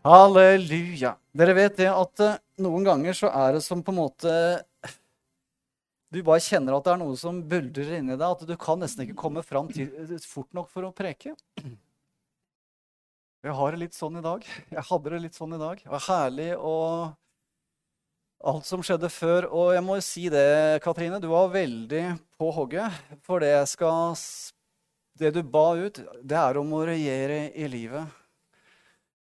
Halleluja. Dere vet det at eh, noen ganger så er det som på en måte Du bare kjenner at det er noe som buldrer inni deg, at du kan nesten ikke komme fram til, eh, fort nok for å preke. Jeg har det litt sånn i dag. Jeg hadde det litt sånn i dag. Det var herlig og alt som skjedde før. Og jeg må si det, Katrine, du var veldig på hogget. For det skal Det du ba ut, det er om å regjere i livet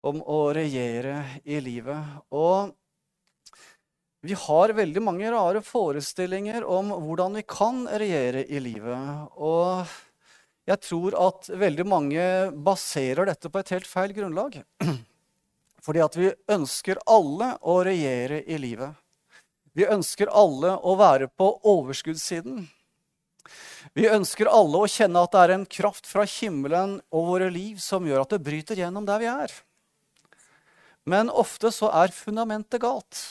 om å regjere i livet. Og vi har veldig mange rare forestillinger om hvordan vi kan regjere i livet. Og jeg tror at veldig mange baserer dette på et helt feil grunnlag. Fordi at vi ønsker alle å regjere i livet. Vi ønsker alle å være på overskuddssiden. Vi ønsker alle å kjenne at det er en kraft fra himmelen og våre liv som gjør at det bryter gjennom der vi er. Men ofte så er fundamentet galt.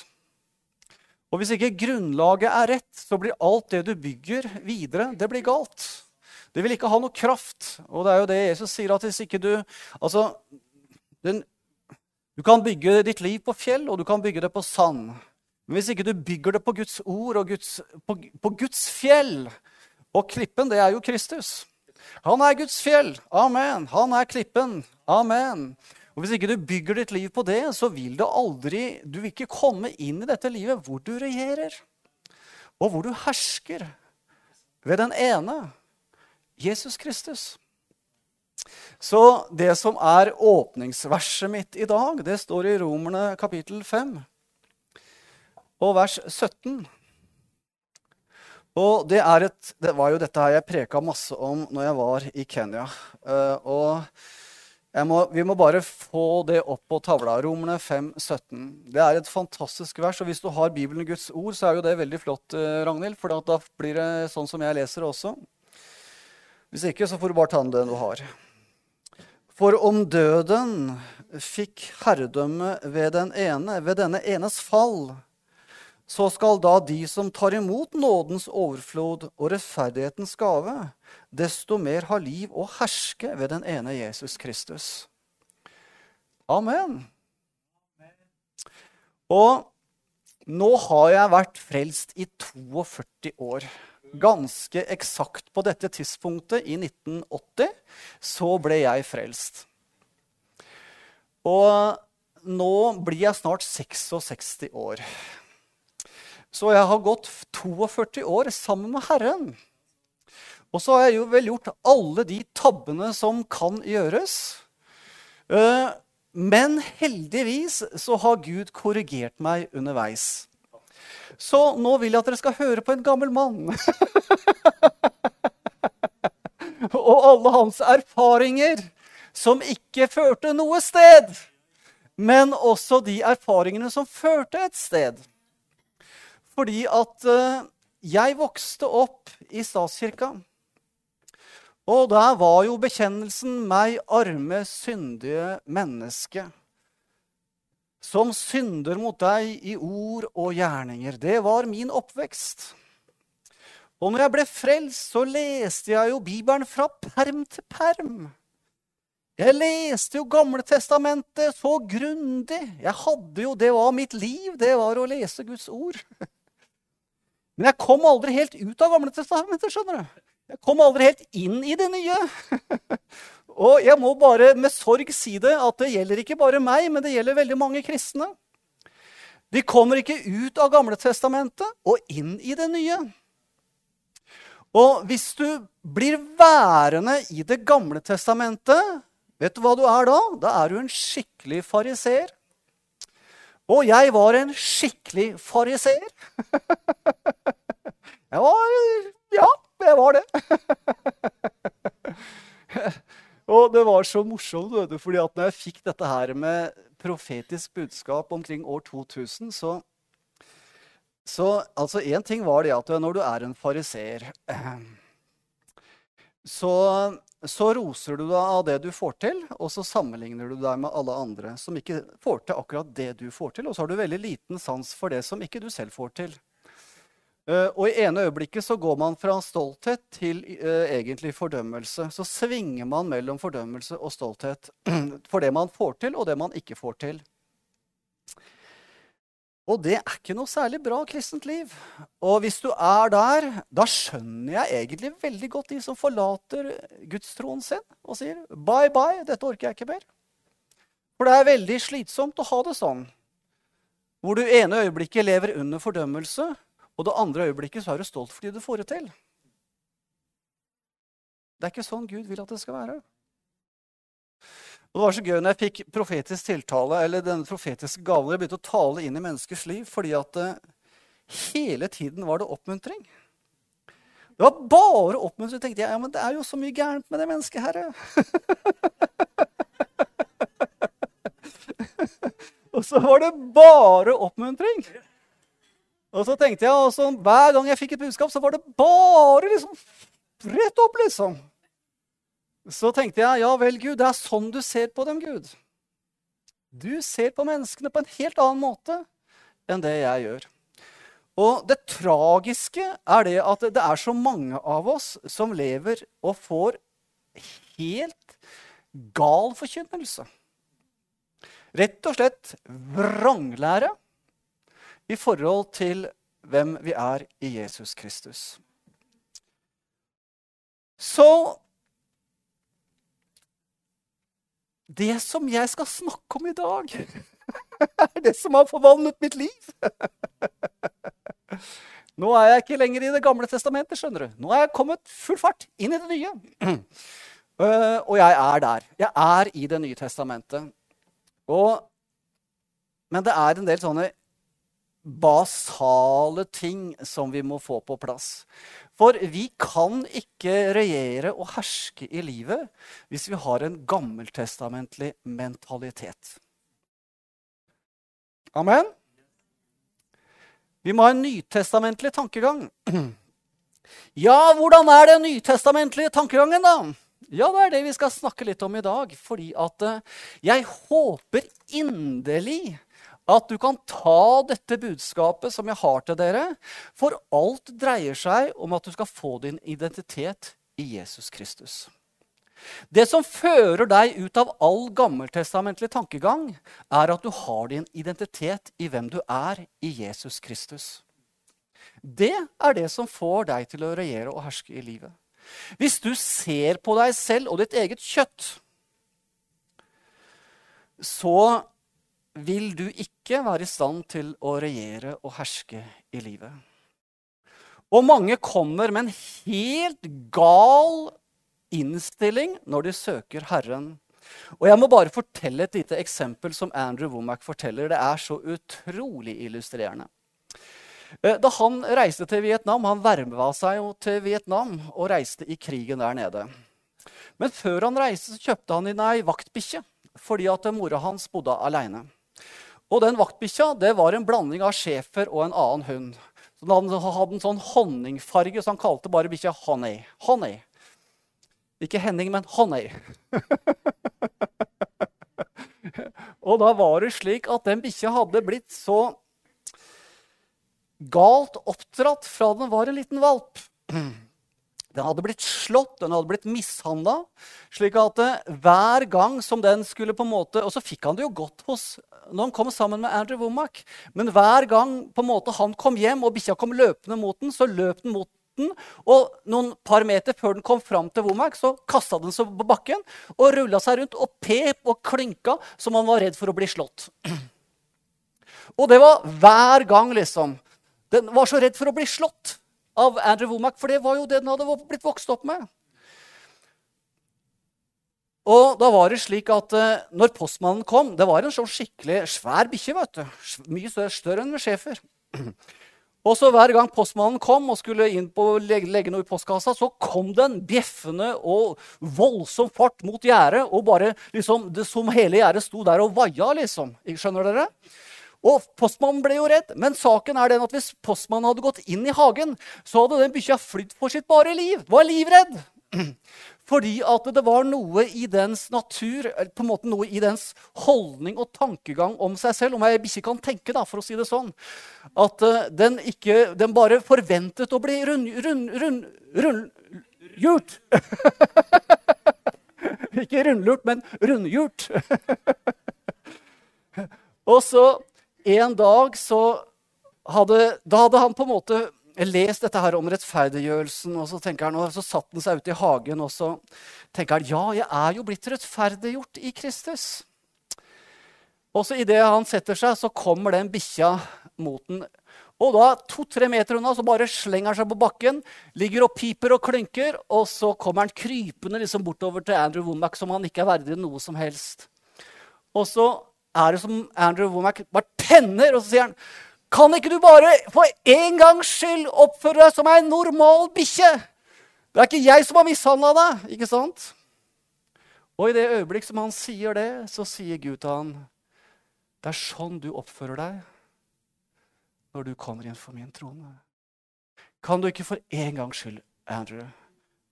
Og hvis ikke grunnlaget er rett, så blir alt det du bygger videre, det blir galt. Det vil ikke ha noe kraft. Og det er jo det Jesus sier, at hvis ikke du Altså, den, du kan bygge ditt liv på fjell, og du kan bygge det på sand. Men hvis ikke du bygger det på Guds ord og Guds, på, på Guds fjell Og klippen, det er jo Kristus. Han er Guds fjell. Amen. Han er klippen. Amen. Og Hvis ikke du bygger ditt liv på det, så vil det aldri, du vil ikke komme inn i dette livet hvor du regjerer, og hvor du hersker ved den ene, Jesus Kristus. Så det som er åpningsverset mitt i dag, det står i Romerne kapittel 5 og vers 17. Og det, et, det var jo dette her jeg preka masse om når jeg var i Kenya. Eh, og må, vi må bare få det opp på tavla. Romerne 5, 17. Det er et fantastisk vers. Og hvis du har Bibelen Guds ord, så er jo det veldig flott, eh, Ragnhild. For da blir det sånn som jeg leser det også. Hvis ikke, så får du bare ta den du har. For om døden fikk herredømme ved den ene, ved denne enes fall, så skal da de som tar imot nådens overflod og rettferdighetens gave, desto mer ha liv og herske ved den ene Jesus Kristus. Amen. Og nå har jeg vært frelst i 42 år. Ganske eksakt på dette tidspunktet, i 1980, så ble jeg frelst. Og nå blir jeg snart 66 år. Så jeg har gått 42 år sammen med Herren. Og så har jeg jo vel gjort alle de tabbene som kan gjøres. Eh, men heldigvis så har Gud korrigert meg underveis. Så nå vil jeg at dere skal høre på en gammel mann. og alle hans erfaringer som ikke førte noe sted. Men også de erfaringene som førte et sted. Fordi at uh, jeg vokste opp i statskirka. Og der var jo bekjennelsen 'meg arme, syndige menneske'. Som synder mot deg i ord og gjerninger. Det var min oppvekst. Og når jeg ble frelst, så leste jeg jo Bibelen fra perm til perm. Jeg leste jo Gamle Testamentet så grundig. Jeg hadde jo, Det var mitt liv, det var å lese Guds ord. Men jeg kom aldri helt ut av Gamle testamentet. skjønner du. Jeg kom aldri helt inn i det nye. og jeg må bare med sorg si det, at det gjelder ikke bare meg, men det gjelder veldig mange kristne. De kommer ikke ut av Gamle testamentet og inn i det nye. Og hvis du blir værende i Det gamle testamentet, vet du hva du er da? Da er du en skikkelig fariseer. Og jeg var en skikkelig fariseer. jeg var Ja, jeg var det. og det var så morsomt, vet du, fordi at når jeg fikk dette her med profetisk budskap omkring år 2000, så så altså Én ting var det at når du er en fariseer, så så roser du deg av det du får til, og så sammenligner du deg med alle andre som ikke får til akkurat det du får til, og så har du veldig liten sans for det som ikke du selv får til. Eh, og i ene øyeblikket så går man fra stolthet til uh, egentlig fordømmelse. Så svinger man mellom fordømmelse og stolthet for det man får til, og det man ikke får til. Og det er ikke noe særlig bra kristent liv. Og hvis du er der, da skjønner jeg egentlig veldig godt de som forlater gudstroen sin og sier bye, bye, dette orker jeg ikke mer. For det er veldig slitsomt å ha det sånn. Hvor du ene øyeblikket lever under fordømmelse, og det andre øyeblikket så er du stolt fordi du får det til. Det er ikke sånn Gud vil at det skal være. Og Det var så gøy når jeg fikk profetisk tiltale, eller denne profetiske gaven. Jeg begynte å tale inn i menneskers liv fordi at uh, hele tiden var det oppmuntring. Det var bare oppmuntring. tenkte jeg, ja, men det er jo så mye gærent med det mennesket her. og så var det bare oppmuntring. Og så tenkte jeg, også, Hver gang jeg fikk et budskap, så var det bare liksom rett opp, liksom. Så tenkte jeg ja vel, Gud, det er sånn du ser på dem, Gud. Du ser på menneskene på en helt annen måte enn det jeg gjør. Og det tragiske er det at det er så mange av oss som lever og får helt gal forkynnelse. Rett og slett vranglære i forhold til hvem vi er i Jesus Kristus. Så Det som jeg skal snakke om i dag, er det som har forvandlet mitt liv. Nå er jeg ikke lenger i Det gamle testamentet. skjønner du. Nå er jeg kommet full fart inn i det nye. Eh, og jeg er der. Jeg er i Det nye testamentet. Og, men det er en del sånne basale ting som vi må få på plass. For vi kan ikke regjere og herske i livet hvis vi har en gammeltestamentlig mentalitet. Amen? Vi må ha en nytestamentlig tankegang. Ja, hvordan er den nytestamentlige tankegangen, da? Ja, det er det vi skal snakke litt om i dag. Fordi at eh, jeg håper inderlig at du kan ta dette budskapet som jeg har til dere, for alt dreier seg om at du skal få din identitet i Jesus Kristus. Det som fører deg ut av all gammeltestamentlig tankegang, er at du har din identitet i hvem du er i Jesus Kristus. Det er det som får deg til å regjere og herske i livet. Hvis du ser på deg selv og ditt eget kjøtt, så vil du ikke være i stand til å regjere og herske i livet. Og mange kommer med en helt gal innstilling når de søker Herren. Og jeg må bare fortelle et lite eksempel som Andrew Womack forteller. Det er så utrolig illustrerende. Eh, da han reiste til Vietnam, han verva seg jo til Vietnam og reiste i krigen der nede. Men før han reiste, så kjøpte han inn ei vaktbikkje fordi at mora hans bodde aleine. Og den vaktbikkja det var en blanding av schæfer og en annen hund. Så den hadde en sånn honningfarge, så han kalte bare bikkja Honey. Honey. Ikke Henning, men Honey. og da var det slik at den bikkja hadde blitt så galt oppdratt fra den var en liten valp. Den hadde blitt slått, den hadde blitt mishandla. Slik at eh, hver gang som den skulle på en måte Og så fikk han det jo godt hos når han kom sammen med Andrew Womack. Men hver gang på en måte han kom hjem og bikkja kom løpende mot den, så løp den mot den. Og noen par meter før den kom fram til Womack, så kasta den seg på bakken og rulla seg rundt og pep og klynka som han var redd for å bli slått. Og det var hver gang, liksom. Den var så redd for å bli slått av Andrew Womack, for det var jo det den hadde blitt vokst opp med. Og da var det slik at uh, når postmannen kom Det var en sånn skikkelig svær bikkje. vet du. Mye større, større enn schæfer. Og så hver gang postmannen kom og skulle inn på legge, legge noe i postkassa, så kom den bjeffende og voldsom fart mot gjerdet. Og bare liksom, det som hele gjerdet sto der og vaia, liksom. Skjønner dere? Og postmannen ble jo redd. Men saken er den at hvis postmannen hadde gått inn i hagen, så hadde den bikkja flydd for sitt bare liv. Var livredd. Fordi at det var noe i dens natur, på en måte noe i dens holdning og tankegang om seg selv, om jeg ikke kan tenke, da, for å si det sånn, at uh, den, ikke, den bare forventet å bli rund, rund, rund, rundgjort. ikke rundlurt, men rundgjort. og så en dag så hadde, da hadde han på en måte lest dette her om rettferdiggjørelsen, og så han, og så satt han seg ute i hagen og så tenker han, ja, jeg er jo blitt rettferdiggjort i Kristus. Og så Idet han setter seg, så kommer den bikkja mot den. Og da, to-tre meter unna så bare slenger han seg på bakken, ligger og piper og klynker. Og så kommer han krypende liksom bortover til Andrew Womack som han ikke er verdig noe som helst. Og så er det som Andrew Womack bare tenner, og så sier han kan ikke du bare for en gangs skyld oppføre deg som ei normal bikkje? Det er ikke jeg som har mishandla deg, ikke sant? Og i det øyeblikk som han sier det, så sier Gud til han, det er sånn du oppfører deg når du kommer inn for min trone. Kan du ikke for en gangs skyld, Andrew,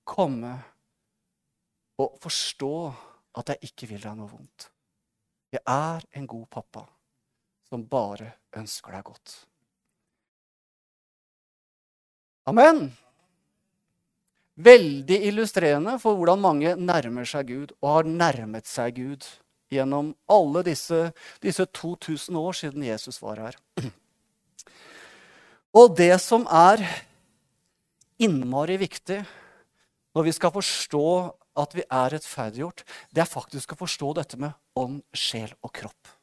komme og forstå at jeg ikke vil deg noe vondt? Jeg er en god pappa som bare ønsker deg godt. Amen. Veldig illustrerende for hvordan mange nærmer seg Gud og har nærmet seg Gud gjennom alle disse, disse 2000 år siden Jesus var her. Og det som er innmari viktig når vi skal forstå at vi er rettferdiggjort, det er faktisk å forstå dette med ånd, sjel og kropp.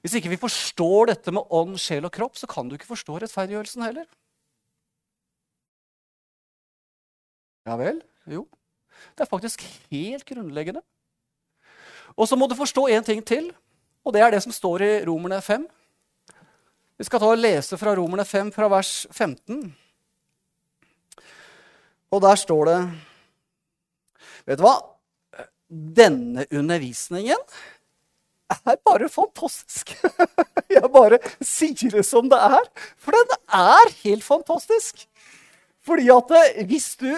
Hvis ikke vi forstår dette med ånd, sjel og kropp, så kan du ikke forstå rettferdiggjørelsen heller. Ja vel? Jo. Det er faktisk helt grunnleggende. Og så må du forstå én ting til, og det er det som står i Romerne 5. Vi skal ta og lese fra Romerne 5, fra vers 15. Og der står det Vet du hva? Denne undervisningen er bare fantastisk. Jeg bare sier det som det er. For den er helt fantastisk. Fordi at eh, hvis du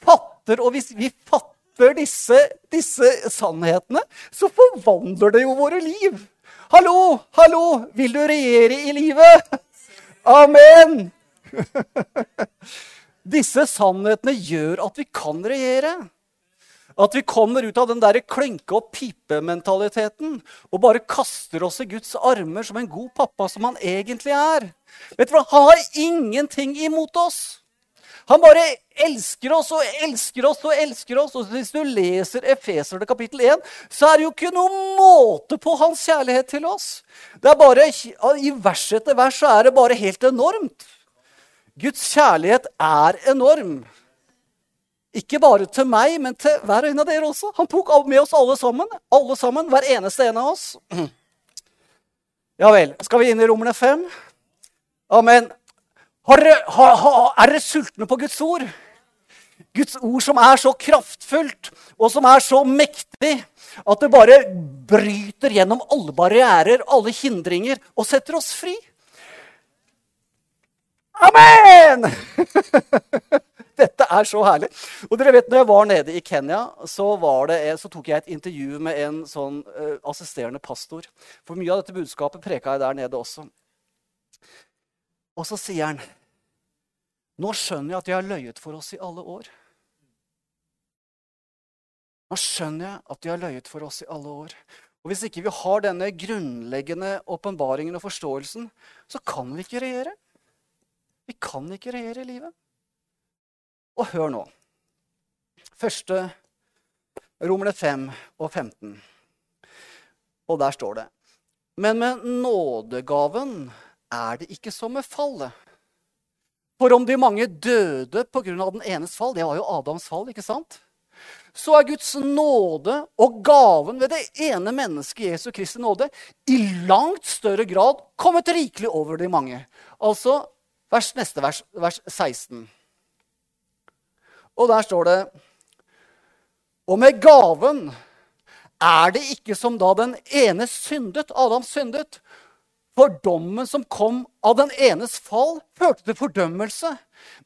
fatter, og hvis vi fatter disse, disse sannhetene, så forvandler det jo våre liv. Hallo, hallo, vil du regjere i livet? Amen! Disse sannhetene gjør at vi kan regjere. At vi kommer ut av den der klynke- og pipe-mentaliteten og bare kaster oss i Guds armer som en god pappa som han egentlig er. Vet du hva? Han har ingenting imot oss. Han bare elsker oss og elsker oss og elsker oss. Og hvis du leser Efeserne kapittel 1, så er det jo ikke noe måte på hans kjærlighet til oss. Det er bare, I vers etter vers så er det bare helt enormt. Guds kjærlighet er enorm. Ikke bare til meg, men til hver og en av dere også. Han tok med oss alle sammen. Alle sammen, Hver eneste en av oss. Ja vel. Skal vi inn i Romerne 5? Amen. Dere, har, har, er dere sultne på Guds ord? Guds ord som er så kraftfullt og som er så mektig at det bare bryter gjennom alle barrierer, alle hindringer, og setter oss fri. Amen! Dette er så herlig. Og dere vet, når jeg var nede i Kenya, så, det, så tok jeg et intervju med en sånn uh, assisterende pastor. For mye av dette budskapet preka jeg der nede også. Og så sier han Nå skjønner jeg at de har løyet for oss i alle år. Nå skjønner jeg at de har løyet for oss i alle år. Og Hvis ikke vi har denne grunnleggende åpenbaringen og forståelsen, så kan vi ikke regjere. Vi kan ikke regjere i livet. Og hør nå. Første Romerne 5 og 15. Og der står det Men med nådegaven er det ikke som med fallet. For om de mange døde pga. den enes fall Det var jo Adams fall, ikke sant? Så er Guds nåde og gaven ved det ene mennesket Jesu Kristi nåde i langt større grad kommet rikelig over de mange. Altså vers, neste vers, vers 16. Og der står det Og med gaven er det ikke som da den ene syndet, Adam syndet. For dommen som kom av den enes fall, førte til fordømmelse.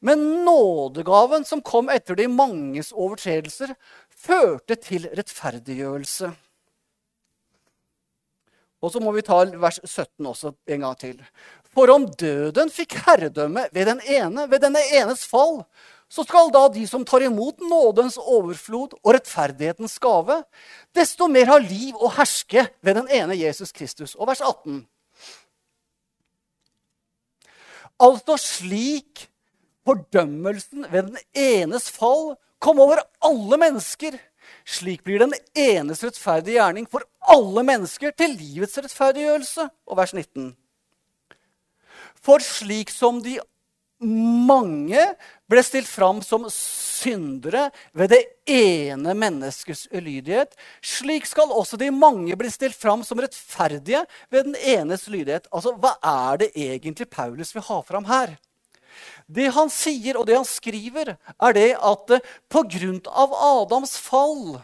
Men nådegaven som kom etter de manges overtredelser, førte til rettferdiggjørelse. Og så må vi ta vers 17 også en gang til. For om døden fikk herredømme ved den ene, ved denne enes fall, så skal da de som tar imot nådens overflod og rettferdighetens gave, desto mer ha liv og herske ved den ene Jesus Kristus. Og vers 18. Altså slik fordømmelsen ved den enes fall kom over alle mennesker. Slik blir den enes rettferdige gjerning for alle mennesker til livets rettferdiggjørelse. Og vers 19. For slik som de mange ble stilt fram som syndere ved det ene menneskets ulydighet, slik skal også de mange bli stilt fram som rettferdige ved den enes lydighet. Altså, Hva er det egentlig Paulus vil ha fram her? Det han sier og det han skriver, er det at pga. Adams fall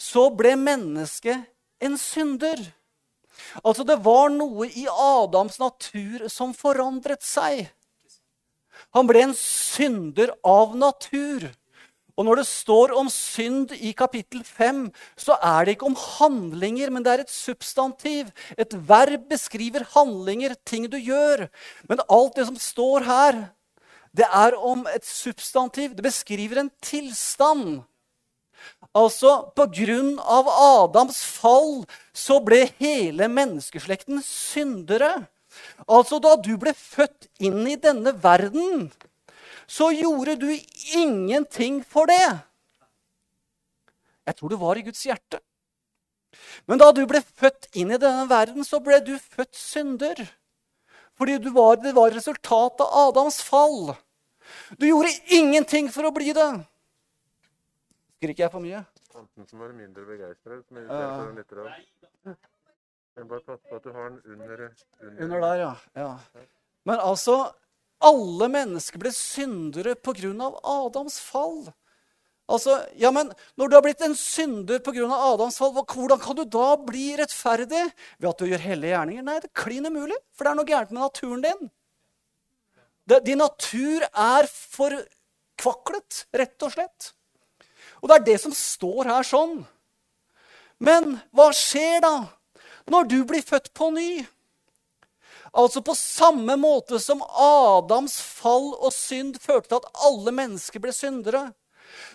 så ble mennesket en synder. Altså, det var noe i Adams natur som forandret seg. Han ble en synder av natur. Og når det står om synd i kapittel 5, så er det ikke om handlinger, men det er et substantiv. Et verb beskriver handlinger, ting du gjør. Men alt det som står her, det er om et substantiv. Det beskriver en tilstand. Altså, på grunn av Adams fall så ble hele menneskeslekten syndere. Altså, da du ble født inn i denne verden, så gjorde du ingenting for det. Jeg tror det var i Guds hjerte. Men da du ble født inn i denne verden, så ble du født synder. Fordi var, det var resultatet av Adams fall. Du gjorde ingenting for å bli det. Skriker jeg for mye? Enten som var mindre begeistret, men irriterer seg litt. av. Men bare pass på at du har den under, under. Under der, ja. ja. Men altså Alle mennesker ble syndere pga. Adams fall. Altså, ja, men Når du har blitt en synder pga. Adams fall, hvordan kan du da bli rettferdig? Ved at du gjør hellige gjerninger? Nei, det er klin umulig, for det er noe gærent med naturen din. Det, din natur er forkvaklet, rett og slett. Og det er det som står her sånn. Men hva skjer da? Når du blir født på ny. Altså på samme måte som Adams fall og synd førte til at alle mennesker ble syndere,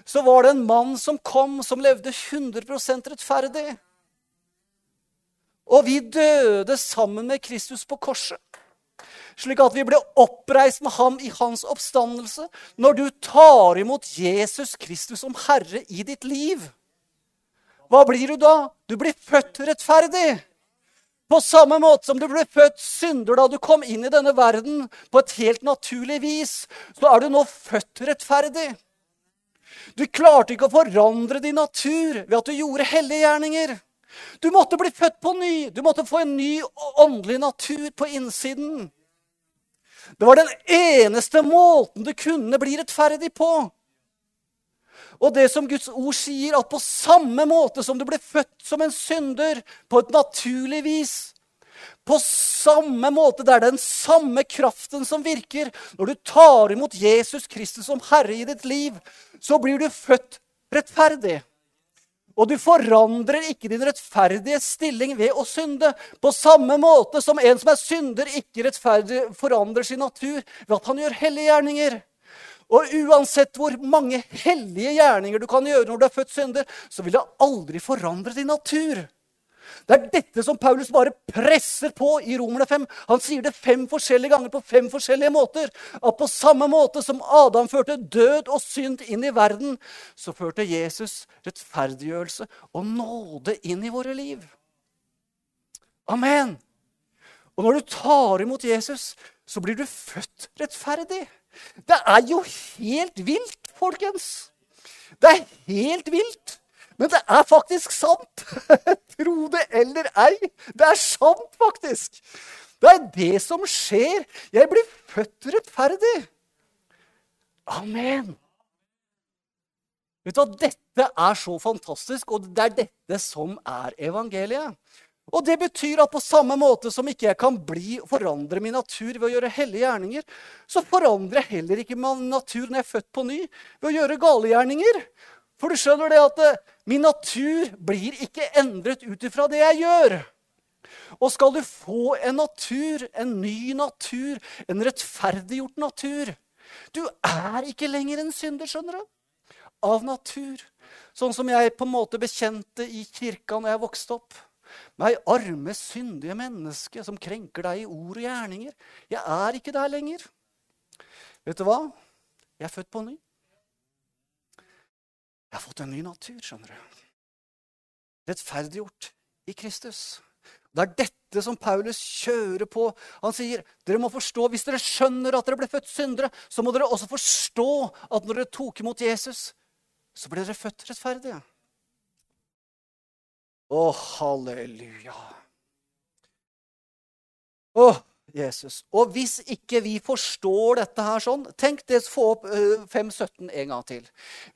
så var det en mann som kom, som levde 100 rettferdig. Og vi døde sammen med Kristus på korset. Slik at vi ble oppreist med ham i hans oppstandelse. Når du tar imot Jesus Kristus som Herre i ditt liv, hva blir du da? Du blir født rettferdig. På samme måte som du ble født synder da du kom inn i denne verden på et helt naturlig vis, så er du nå født rettferdig. Du klarte ikke å forandre din natur ved at du gjorde hellige gjerninger. Du måtte bli født på ny. Du måtte få en ny åndelig natur på innsiden. Det var den eneste måten du kunne bli rettferdig på. Og det som Guds ord sier, at på samme måte som du ble født som en synder på et naturlig vis På samme måte, det er den samme kraften som virker. Når du tar imot Jesus Kristus som Herre i ditt liv, så blir du født rettferdig. Og du forandrer ikke din rettferdige stilling ved å synde. På samme måte som en som er synder, ikke rettferdig forandrer sin natur ved at han gjør hellige gjerninger. Og uansett hvor mange hellige gjerninger du kan gjøre når du er født synder, så vil det aldri forandre din natur. Det er dette som Paulus bare presser på i Romerne 5. Han sier det fem forskjellige ganger på fem forskjellige måter. At på samme måte som Adam førte død og synd inn i verden, så førte Jesus rettferdiggjørelse og nåde inn i våre liv. Amen. Og når du tar imot Jesus, så blir du født rettferdig. Det er jo helt vilt, folkens. Det er helt vilt. Men det er faktisk sant. Tro det eller ei. Det er sant, faktisk. Det er det som skjer. Jeg blir født rettferdig. Amen. Vet du hva? Dette er så fantastisk, og det er dette som er evangeliet. Og det betyr at på samme måte som ikke jeg kan bli forandre min natur ved å gjøre hellige gjerninger, så forandrer jeg heller ikke min natur når jeg er født på ny ved å gjøre gale gjerninger. For du skjønner det at eh, min natur blir ikke endret ut ifra det jeg gjør. Og skal du få en natur, en ny natur, en rettferdiggjort natur Du er ikke lenger en synder, skjønner du. Av natur. Sånn som jeg på en måte bekjente i kirka når jeg vokste opp. Meg arme, syndige menneske som krenker deg i ord og gjerninger. Jeg er ikke der lenger. Vet du hva? Jeg er født på ny. Jeg har fått en ny natur, skjønner du. Rettferdiggjort i Kristus. Det er dette som Paulus kjører på. Han sier dere må forstå, hvis dere skjønner at dere ble født syndere, så må dere også forstå at når dere tok imot Jesus, så ble dere født rettferdige. Å, halleluja. Å, Jesus. Og hvis ikke vi forstår dette her sånn Tenk det, få opp 5.17 en gang til.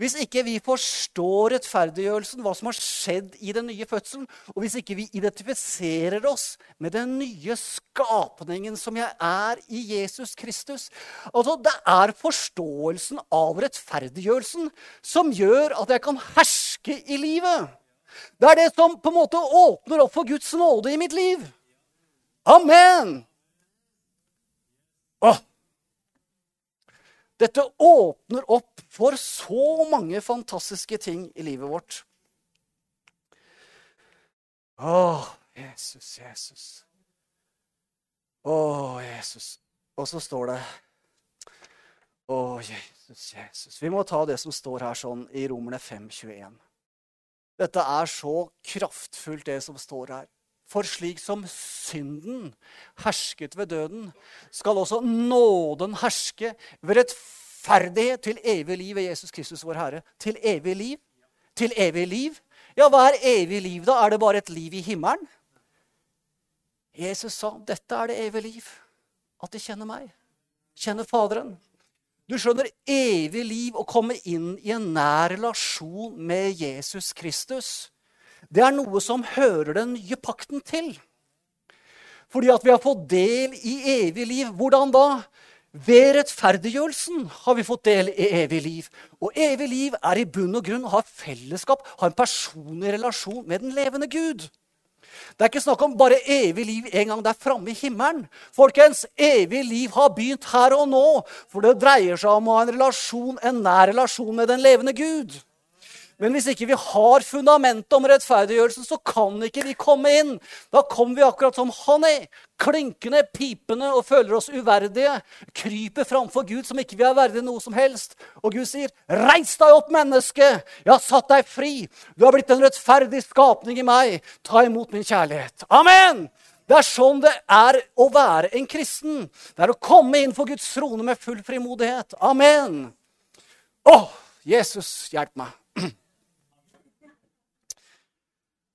Hvis ikke vi forstår rettferdiggjørelsen, hva som har skjedd i den nye fødselen, og hvis ikke vi identifiserer oss med den nye skapningen som jeg er i Jesus Kristus altså Det er forståelsen av rettferdiggjørelsen som gjør at jeg kan herske i livet. Det er det som på en måte åpner opp for Guds nåde i mitt liv. Amen! Åh! Dette åpner opp for så mange fantastiske ting i livet vårt. Å, Jesus, Jesus. Å, Jesus. Og så står det Å, Jesus, Jesus. Vi må ta det som står her sånn i Romerne 5, 21. Dette er så kraftfullt, det som står her. For slik som synden hersket ved døden, skal også nåden herske ved rettferdighet til evig liv ved Jesus Kristus, vår Herre. Til evig liv? Til evig liv? Ja, hva er evig liv, da? Er det bare et liv i himmelen? Jesus sa, 'Dette er det evige liv. At de kjenner meg. Kjenner Faderen.' Du skjønner, evig liv å komme inn i en nær relasjon med Jesus Kristus, det er noe som hører den nye pakten til. Fordi at vi har fått del i evig liv. Hvordan da? Ved rettferdiggjørelsen har vi fått del i evig liv. Og evig liv er i bunn og grunn å ha fellesskap, ha en personlig relasjon med den levende Gud. Det er ikke snakk om bare evig liv en gang det er framme i himmelen. Folkens, evig liv har begynt her og nå. For det dreier seg om å ha en relasjon, en nær relasjon med den levende Gud. Men hvis ikke vi har fundamentet om rettferdiggjørelsen, så kan ikke vi komme inn. Da kommer vi akkurat som han er, klinkende, pipende og føler oss uverdige. Kryper framfor Gud som ikke vi er verdige noe som helst. Og Gud sier, 'Reis deg opp, menneske! Jeg har satt deg fri. Du har blitt en rettferdig skapning i meg. Ta imot min kjærlighet.' Amen! Det er sånn det er å være en kristen. Det er å komme inn for Guds trone med full frimodighet. Amen. Å, Jesus, hjelp meg.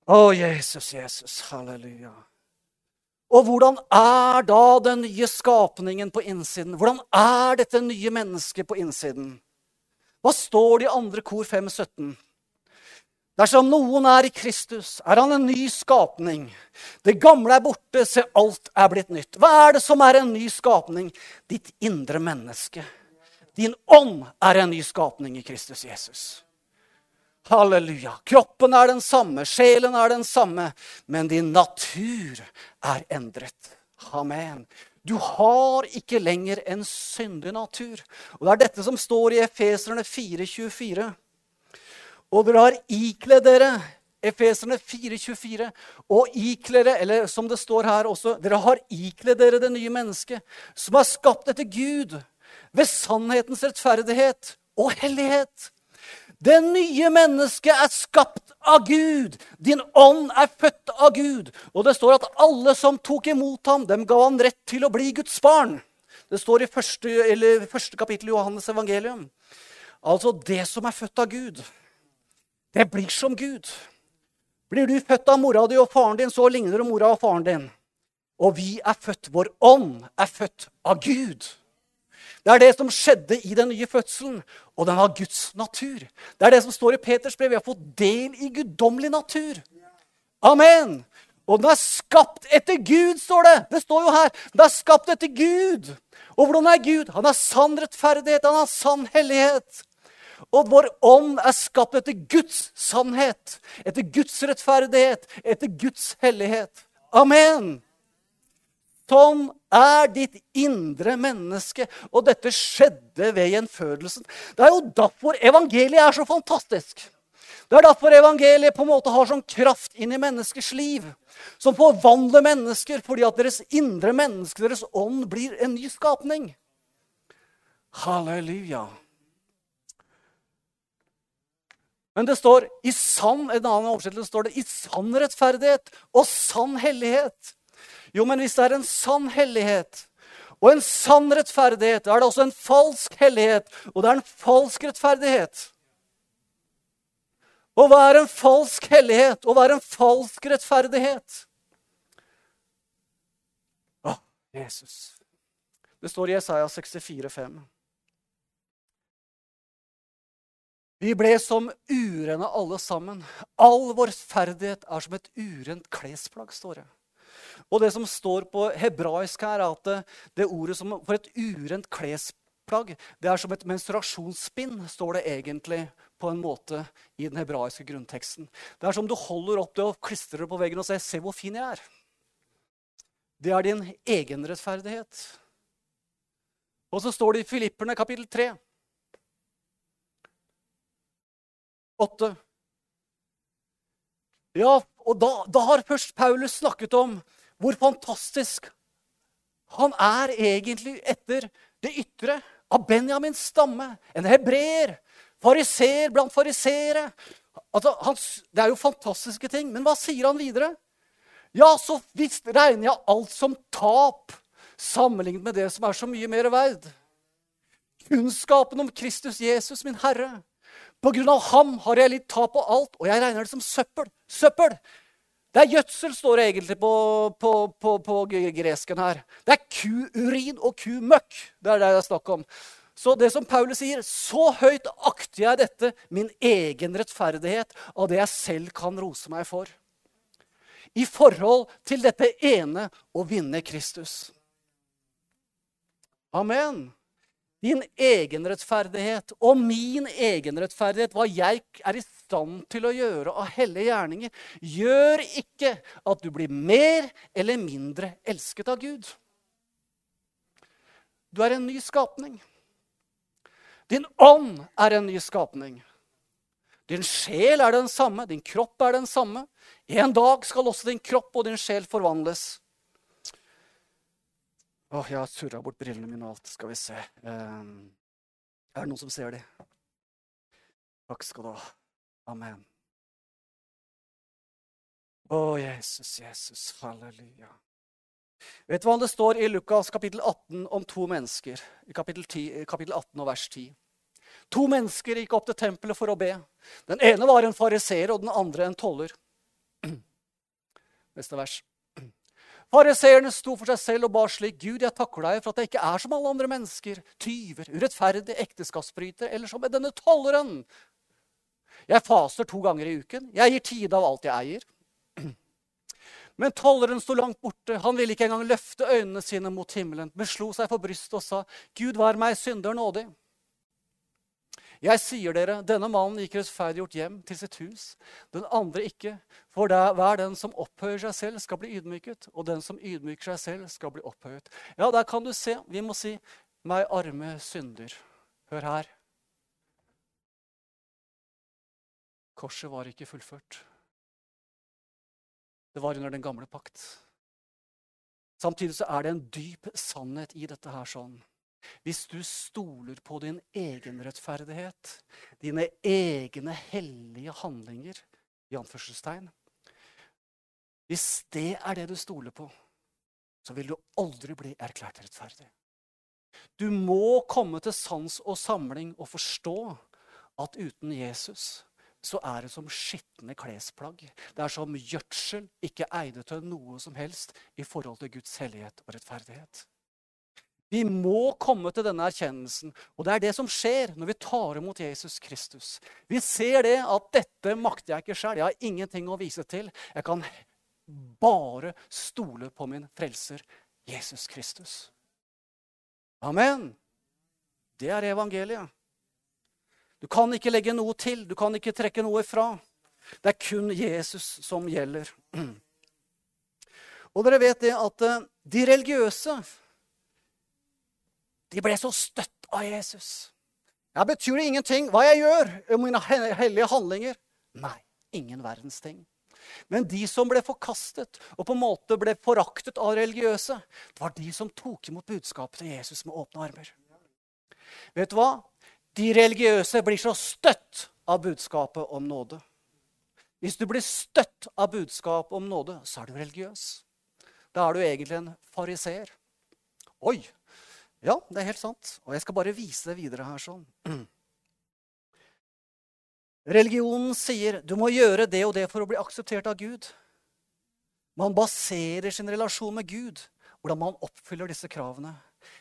Å, Jesus, Jesus. Halleluja. Og hvordan er da den nye skapningen på innsiden? Hvordan er dette nye mennesket på innsiden? Hva står det i andre kor 517? Dersom noen er i Kristus, er han en ny skapning. Det gamle er borte, se, alt er blitt nytt. Hva er det som er en ny skapning? Ditt indre menneske. Din ånd er en ny skapning i Kristus Jesus. Halleluja. Kroppen er den samme, sjelen er den samme, men din natur er endret. Amen. Du har ikke lenger en syndig natur. Og Det er dette som står i Efeserne 4,24. Og dere har ikledd dere Efeserne 4,24. Og ikle eller som det står her også, dere har ikledd dere det nye mennesket, som er skapt etter Gud, ved sannhetens rettferdighet og hellighet. Det nye mennesket er skapt av Gud. Din ånd er født av Gud. Og det står at alle som tok imot ham, dem ga han rett til å bli Guds barn. Det står i første, første kapittel i Johannes evangelium. Altså det som er født av Gud, det blir som Gud. Blir du født av mora di og faren din, så ligner du mora og faren din. Og vi er født, vår ånd er født av Gud. Det er det som skjedde i den nye fødselen, og den har Guds natur. Det er det som står i Peters brev. Vi har fått del i guddommelig natur. Amen! Og den er skapt etter Gud, står det. Det står jo her. Den er skapt etter Gud. Og hvordan er Gud? Han er sann rettferdighet, han er sann hellighet. Og vår ånd er skapt etter Guds sannhet, etter Guds rettferdighet, etter Guds hellighet. Amen. Sånn er ditt indre menneske. Og dette skjedde ved gjenfødelsen. Det er jo derfor evangeliet er så fantastisk. Det er derfor evangeliet på en måte har sånn kraft inn i menneskers liv. Som forvandler mennesker fordi at deres indre menneske, deres ånd, blir en ny skapning. Halleluja. Men det står i sann, en annen oversettelse står det i sann rettferdighet og sann hellighet. Jo, men hvis det er en sann hellighet og en sann rettferdighet, da er det også en falsk hellighet, og det er en falsk rettferdighet. Og hva er en falsk hellighet, og hva er en falsk rettferdighet? Å, Jesus. Det står i Jesaja 64, 64,5. Vi ble som urene alle sammen. All vår ferdighet er som et urent klesplagg, står det. Og det som står på hebraisk her, er at det, det ordet som, for et urent klesplagg det er som et menstruasjonsspinn, står det egentlig på en måte i den hebraiske grunnteksten. Det er som du holder opp det og klistrer det på veggen og sier 'Se hvor fin jeg er'. Det er din egenrettferdighet. Og så står det i Filipperne kapittel 3. 8. Ja, og da, da, har først Paulus snakket om hvor fantastisk han er egentlig etter det ytre av Benjamins stamme. En hebreer. Fariseer blant fariseere. Altså, det er jo fantastiske ting. Men hva sier han videre? Ja, så visst regner jeg alt som tap sammenlignet med det som er så mye mer verd. Kunnskapen om Kristus Jesus, min Herre. På grunn av ham har jeg litt tap på alt, og jeg regner det som søppel. Søppel! Det er gjødsel, står det egentlig på, på, på, på gresken her. Det er kuurin og kumøkk. Det er det det er snakk om. Så det som Paulus sier, så høyt akter jeg dette, min egen rettferdighet, av det jeg selv kan rose meg for. I forhold til dette ene å vinne Kristus. Amen din egenrettferdighet og min egenrettferdighet, hva jeg er i stand til å gjøre av hellige gjerninger, gjør ikke at du blir mer eller mindre elsket av Gud. Du er en ny skapning. Din ånd er en ny skapning. Din sjel er den samme, din kropp er den samme. En dag skal også din kropp og din sjel forvandles. Åh, jeg har surra bort brillene mine og alt. Skal vi se. Um, er det noen som ser de? Takk skal du ha. Amen. Å, Jesus, Jesus, halleluja. Vet du hva det står i Lukas kapittel 18 om to mennesker? I kapittel, 10, kapittel 18 og vers 10. To mennesker gikk opp til tempelet for å be. Den ene var en fariseer, og den andre en toller. Neste vers. Fariseerne sto for seg selv og ba slik.: Gud, jeg takker deg for at jeg ikke er som alle andre mennesker, tyver, urettferdige, ekteskapsbrytere eller som denne tolleren. Jeg faster to ganger i uken. Jeg gir tide av alt jeg eier. Men tolleren sto langt borte. Han ville ikke engang løfte øynene sine mot himmelen, men slo seg for brystet og sa, Gud, vær meg synder nådig. Jeg sier dere, denne mannen gikk rettferdiggjort hjem til sitt hus, den andre ikke. For hver den som opphøyer seg selv, skal bli ydmyket, og den som ydmyker seg selv, skal bli opphøyet. Ja, der kan du se. Vi må si, meg arme synder. Hør her. Korset var ikke fullført. Det var under den gamle pakt. Samtidig så er det en dyp sannhet i dette her sånn. Hvis du stoler på din egen rettferdighet, dine egne hellige handlinger, i anførselstegn Hvis det er det du stoler på, så vil du aldri bli erklært rettferdig. Du må komme til sans og samling og forstå at uten Jesus så er det som skitne klesplagg. Det er som gjødsel, ikke egnet til noe som helst i forhold til Guds hellighet og rettferdighet. Vi må komme til denne erkjennelsen. Og det er det som skjer når vi tar imot Jesus Kristus. Vi ser det at dette makter jeg ikke sjøl. Jeg har ingenting å vise til. Jeg kan bare stole på min frelser Jesus Kristus. Amen. Det er evangeliet. Du kan ikke legge noe til, du kan ikke trekke noe ifra. Det er kun Jesus som gjelder. Og dere vet det at eh, de religiøse de ble så støtt av Jesus. Ja, Betyr det ingenting hva jeg gjør, mine hellige handlinger? Nei, ingen verdens ting. Men de som ble forkastet og på en måte ble foraktet av religiøse, det var de som tok imot budskapet til Jesus med åpne armer. Vet du hva? De religiøse blir så støtt av budskapet om nåde. Hvis du blir støtt av budskapet om nåde, så er du religiøs. Da er du egentlig en fariseer. Oi! Ja, det er helt sant. Og jeg skal bare vise det videre her sånn. Religionen sier du må gjøre det og det for å bli akseptert av Gud. Man baserer sin relasjon med Gud, hvordan man oppfyller disse kravene.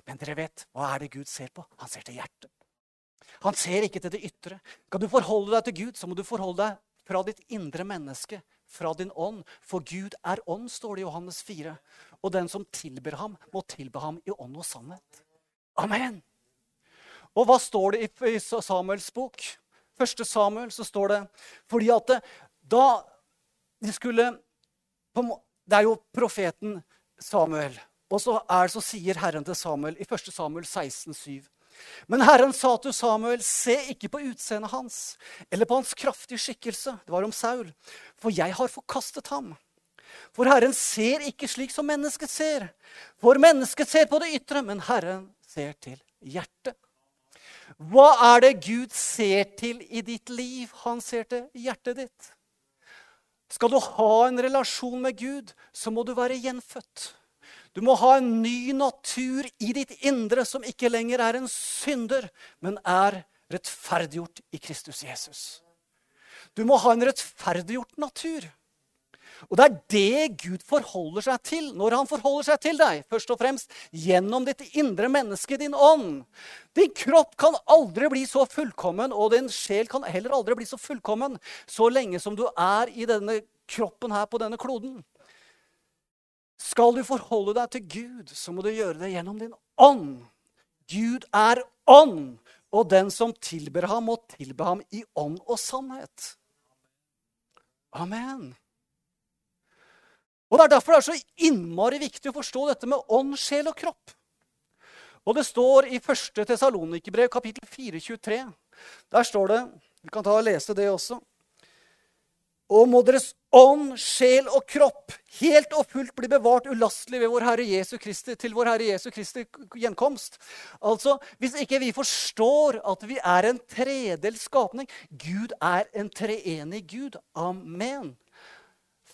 Men dere vet, hva er det Gud ser på? Han ser til hjertet. Han ser ikke til det ytre. Kan du forholde deg til Gud, så må du forholde deg fra ditt indre menneske, fra din ånd. For Gud er ånd, står det i Johannes 4. Og den som tilber ham, må tilbe ham i ånd og sannhet. Amen! Og hva står det i Samuels bok? Første Samuel så står det fordi at det, da de skulle Det er jo profeten Samuel. Og så, er, så sier Herren til Samuel i 1. Samuel 16, 7. Men Herren sa til Samuel, se ikke på utseendet hans eller på hans kraftige skikkelse. Det var om Saul. For jeg har forkastet ham. For Herren ser ikke slik som mennesket ser. For mennesket ser på det ytre, men Herren ser til hjertet. Hva er det Gud ser til i ditt liv? Han ser til hjertet ditt. Skal du ha en relasjon med Gud, så må du være gjenfødt. Du må ha en ny natur i ditt indre som ikke lenger er en synder, men er rettferdiggjort i Kristus Jesus. Du må ha en rettferdiggjort natur. Og det er det Gud forholder seg til når han forholder seg til deg. Først og fremst gjennom ditt indre menneske, din ånd. Din kropp kan aldri bli så fullkommen, og din sjel kan heller aldri bli så fullkommen så lenge som du er i denne kroppen her på denne kloden. Skal du forholde deg til Gud, så må du gjøre det gjennom din ånd. Gud er ånd, og den som tilber ham, må tilbe ham i ånd og sannhet. Amen. Og Det er derfor det er så innmari viktig å forstå dette med ånd, sjel og kropp. Og det står i 1. Tesalonikerbrev, kapittel 4, 23. Der står det Vi kan ta og lese det også. Og må deres ånd, sjel og kropp helt og fullt bli bevart ulastelig ved vår Herre Jesu Kristi, til vår Herre Jesu Kristi gjenkomst. Altså, Hvis ikke vi forstår at vi er en tredelt skapning Gud er en treenig Gud. Amen.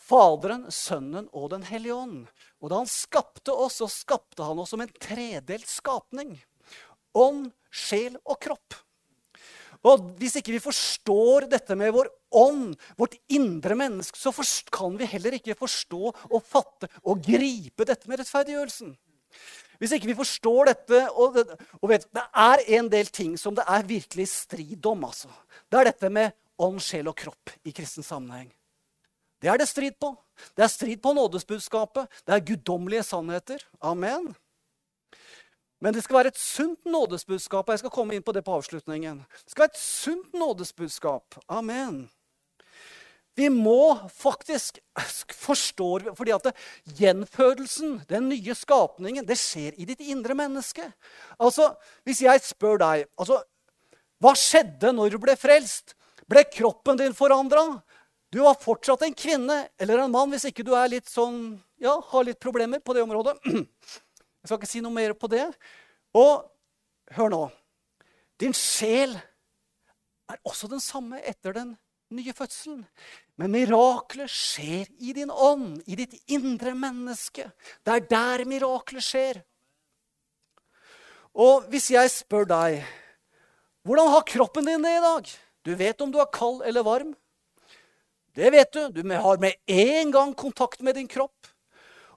Faderen, Sønnen og Den hellige ånd. Og da han skapte oss, så skapte han oss som en tredelt skapning. Ånd, sjel og kropp. Og Hvis ikke vi forstår dette med vår ånd, vårt indre menneske, så kan vi heller ikke forstå og fatte og gripe dette med rettferdiggjørelsen. Hvis ikke vi forstår dette og, det, og vet, Det er en del ting som det er virkelig strid om. altså. Det er dette med ånd, sjel og kropp i kristen sammenheng. Det er det strid på. Det er strid på nådesbudskapet. Det er guddommelige sannheter. Amen. Men det skal være et sunt nådesbudskap. og Jeg skal komme inn på det på avslutningen. Det skal være et sunt nådesbudskap. Amen. Vi må faktisk forstå fordi at gjenfødelsen, den nye skapningen, det skjer i ditt indre menneske. Altså, Hvis jeg spør deg altså, Hva skjedde når du ble frelst? Ble kroppen din forandra? Du var fortsatt en kvinne eller en mann hvis ikke du er litt sånn, ja, har litt problemer på det området. Jeg skal ikke si noe mer på det. Og hør nå. Din sjel er også den samme etter den nye fødselen. Men miraklet skjer i din ånd, i ditt indre menneske. Det er der miraklet skjer. Og hvis jeg spør deg hvordan har kroppen din det i dag? Du vet om du er kald eller varm. Det vet du. Du har med en gang kontakt med din kropp.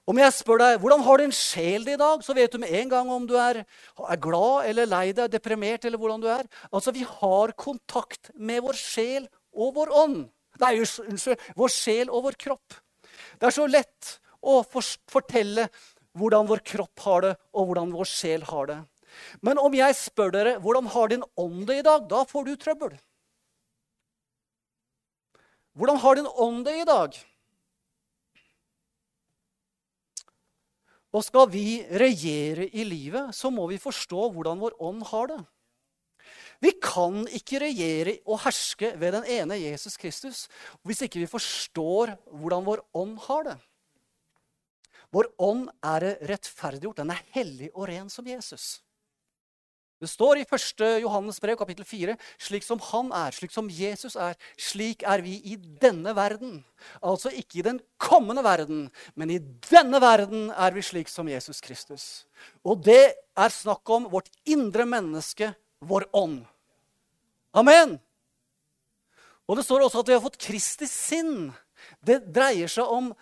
Om jeg spør deg hvordan har din sjel det i dag, så vet du med en gang om du er, er, glad eller lei deg, deprimert eller hvordan du er. Altså, Vi har kontakt med vår sjel og vår ånd. Nei, unnskyld. Vår sjel og vår kropp. Det er så lett å fortelle hvordan vår kropp har det, og hvordan vår sjel har det. Men om jeg spør dere hvordan har din ånd det i dag, da får du trøbbel. Hvordan har din ånd det i dag? Og skal vi regjere i livet, så må vi forstå hvordan vår ånd har det. Vi kan ikke regjere og herske ved den ene Jesus Kristus hvis ikke vi forstår hvordan vår ånd har det. Vår ånd er rettferdiggjort. Den er hellig og ren som Jesus. Det står i 1. Johannes brev, kapittel 4, slik som han er, slik som Jesus er, slik er vi i denne verden. Altså ikke i den kommende verden, men i denne verden er vi slik som Jesus Kristus. Og det er snakk om vårt indre menneske, vår ånd. Amen! Og det står også at vi har fått Kristi sinn. Det dreier seg om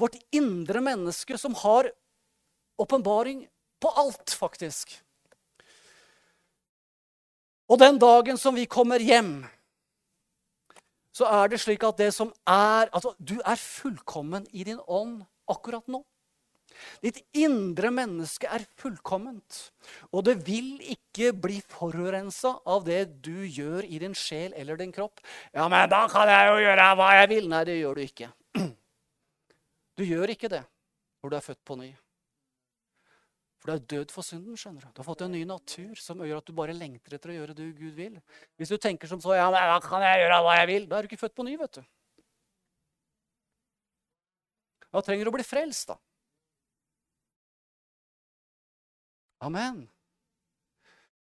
vårt indre menneske som har åpenbaring på alt, faktisk. Og den dagen som vi kommer hjem, så er det slik at det som er Altså, du er fullkommen i din ånd akkurat nå. Ditt indre menneske er fullkomment. Og det vil ikke bli forurensa av det du gjør i din sjel eller din kropp. Ja, men da kan jeg jo gjøre hva jeg vil. Nei, det gjør du ikke. Du gjør ikke det når du er født på ny. For du er død for synden. skjønner Du Du har fått en ny natur som gjør at du bare lengter etter å gjøre det Gud vil. Hvis du tenker som så, ja, men da kan jeg gjøre hva jeg vil, da er du ikke født på ny. vet du. Da trenger du å bli frelst, da. Amen.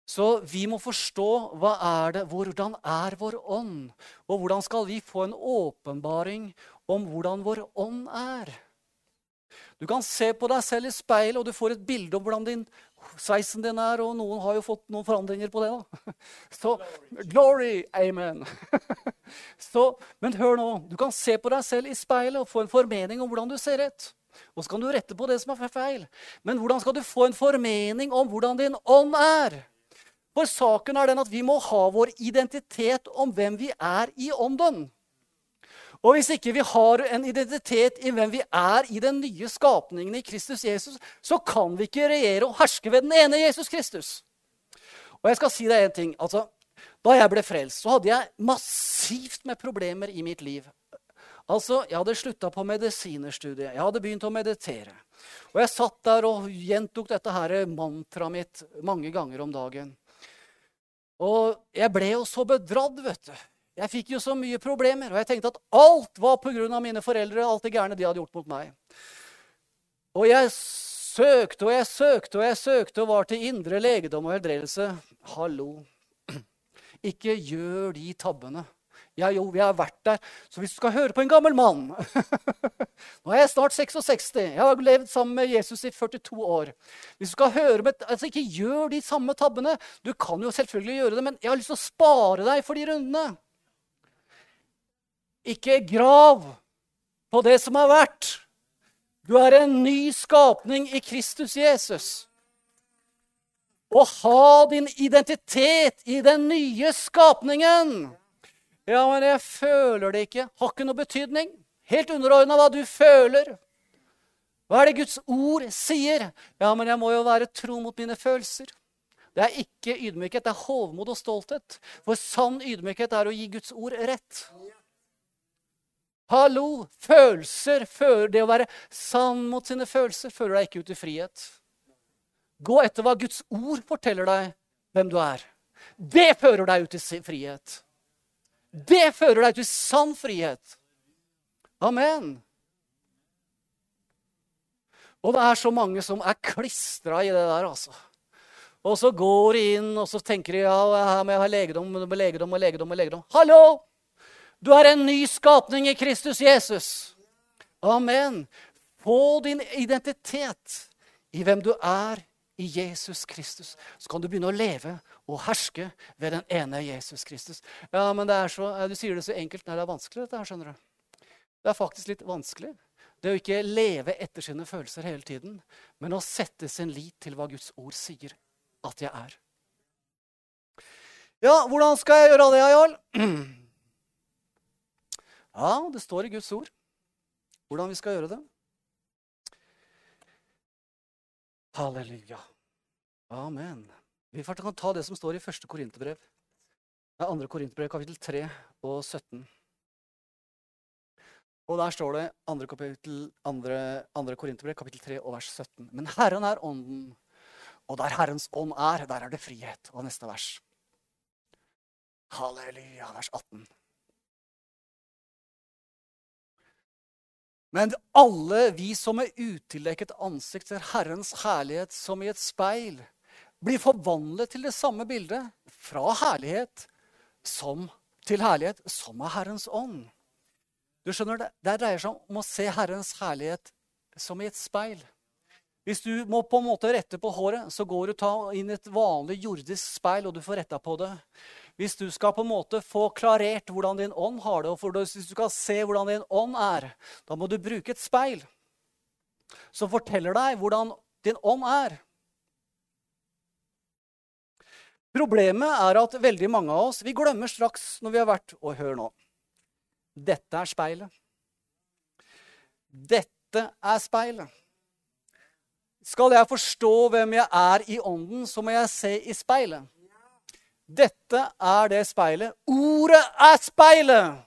Så vi må forstå hva er det, hvordan er vår ånd? Og hvordan skal vi få en åpenbaring om hvordan vår ånd er? Du kan se på deg selv i speilet, og du får et bilde om hvordan din, sveisen din er. Og noen har jo fått noen forandringer på det. da. Så glory, amen. Så, men hør nå. Du kan se på deg selv i speilet og få en formening om hvordan du ser ut. Og så kan du rette på det som er feil. Men hvordan skal du få en formening om hvordan din ånd er? For saken er den at vi må ha vår identitet om hvem vi er i ånden. Og hvis ikke vi har en identitet i hvem vi er i den nye skapningen i Kristus Jesus, så kan vi ikke regjere og herske ved den ene Jesus Kristus. Og jeg skal si deg en ting. altså, Da jeg ble frelst, så hadde jeg massivt med problemer i mitt liv. Altså, Jeg hadde slutta på medisinerstudiet. Jeg hadde begynt å meditere. Og jeg satt der og gjentok dette her mantraet mitt mange ganger om dagen. Og jeg ble jo så bedratt, vet du. Jeg fikk jo så mye problemer, og jeg tenkte at alt var pga. mine foreldre. alt det gærne de hadde gjort mot meg. Og jeg søkte og jeg søkte og jeg søkte og var til indre legedom og helbredelse. Hallo. Ikke gjør de tabbene. Ja, jo, vi har vært der. Så hvis du skal høre på en gammel mann Nå er jeg snart 66. Jeg har levd sammen med Jesus i 42 år. Hvis du skal høre med, altså Ikke gjør de samme tabbene. Du kan jo selvfølgelig gjøre det, men jeg har lyst til å spare deg for de rundene. Ikke grav på det som har vært. Du er en ny skapning i Kristus Jesus. Å ha din identitet i den nye skapningen. Ja, men jeg føler det ikke. Har ikke noe betydning. Helt underordna hva du føler. Hva er det Guds ord sier? Ja, men jeg må jo være tro mot mine følelser. Det er ikke ydmykhet, det er hovmod og stolthet. For sann ydmykhet er å gi Guds ord rett. Hallo! Følelser Det å være sann mot sine følelser fører deg ikke ut i frihet. Gå etter hva Guds ord forteller deg hvem du er. Det fører deg ut i frihet. Det fører deg ut i sann frihet. Amen. Og det er så mange som er klistra i det der, altså. Og så går de inn og så tenker de ja, jeg har legedom, legedom og legedom. og legedom. Hallo! Du er en ny skapning i Kristus Jesus. Amen. Få din identitet i hvem du er i Jesus Kristus. Så kan du begynne å leve og herske ved den ene Jesus Kristus. Ja, men så, Du sier det så enkelt. Nei, det er vanskelig, dette her, skjønner du. Det er faktisk litt vanskelig. Det å ikke leve etter sine følelser hele tiden, men å sette sin lit til hva Guds ord sier at jeg er. Ja, hvordan skal jeg gjøre det, Jarl? Ja, det står i Guds ord. hvordan vi skal gjøre det. Halleluja. Amen. Vi kan ta det som står i første Korinterbrev. Det er andre Korinterbrev, kapittel 3 og 17. Og der står det andre, kapittel, andre, andre Korinterbrev, kapittel 3 og vers 17. Men Herren er ånden, og der Herrens ånd er, der er det frihet. Og neste vers. Halleluja, vers 18. Men alle vi som med utildekket ansikt ser Herrens herlighet som i et speil, blir forvandlet til det samme bildet, fra herlighet som, til herlighet, som av Herrens ånd. Du skjønner, Det, det dreier seg om å se Herrens herlighet som i et speil. Hvis du må på en måte rette på håret, så går du ta inn et vanlig jordisk speil, og du får retta på det. Hvis du skal på en måte få klarert hvordan din ånd har det, og hvis du skal se hvordan din ånd er, da må du bruke et speil som forteller deg hvordan din ånd er. Problemet er at veldig mange av oss vi glemmer straks når vi har vært Og hør nå. Dette er speilet. Dette er speilet. Skal jeg forstå hvem jeg er i ånden, så må jeg se i speilet. Dette er det speilet. Ordet er speilet!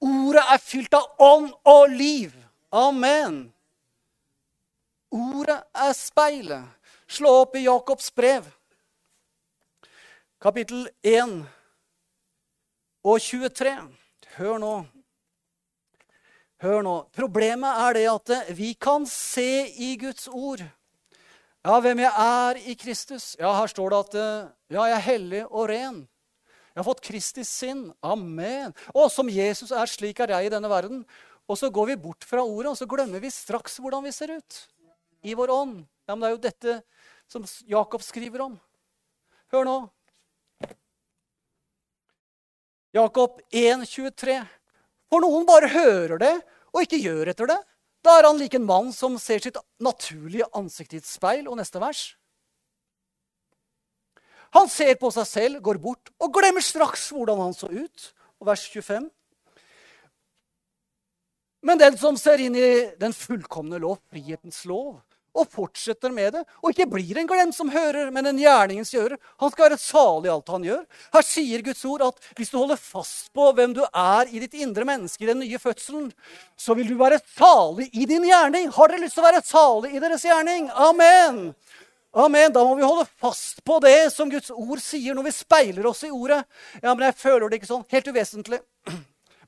Ordet er fylt av ånd og liv. Amen. Ordet er speilet. Slå opp i Jakobs brev kapittel 1 og 23. Hør nå. Hør nå. Problemet er det at vi kan se i Guds ord ja, hvem jeg er i Kristus. Ja, Her står det at ja, jeg er hellig og ren. Jeg har fått Kristi sinn. Amen. Og som Jesus er, slik er jeg i denne verden. Og så går vi bort fra ordet, og så glemmer vi straks hvordan vi ser ut. I vår ånd. Ja, men Det er jo dette som Jakob skriver om. Hør nå. Jakob 1, 23. For noen bare hører det og ikke gjør etter det. Da er han lik en mann som ser sitt naturlige ansikt i et speil. Og neste vers. Han ser på seg selv, går bort og glemmer straks hvordan han så ut. Og vers 25. Men den som ser inn i den fullkomne lov, frihetens lov, og fortsetter med det, og ikke blir en glemt som hører, men en gjerningens gjører. Han skal være salig i alt han gjør. Her sier Guds ord at hvis du holder fast på hvem du er i ditt indre menneske, i den nye fødselen, så vil du være salig i din gjerning. Har dere lyst til å være salig i deres gjerning? Amen. Amen. Da må vi holde fast på det som Guds ord sier når vi speiler oss i ordet. Ja, men jeg føler det ikke sånn. Helt uvesentlig.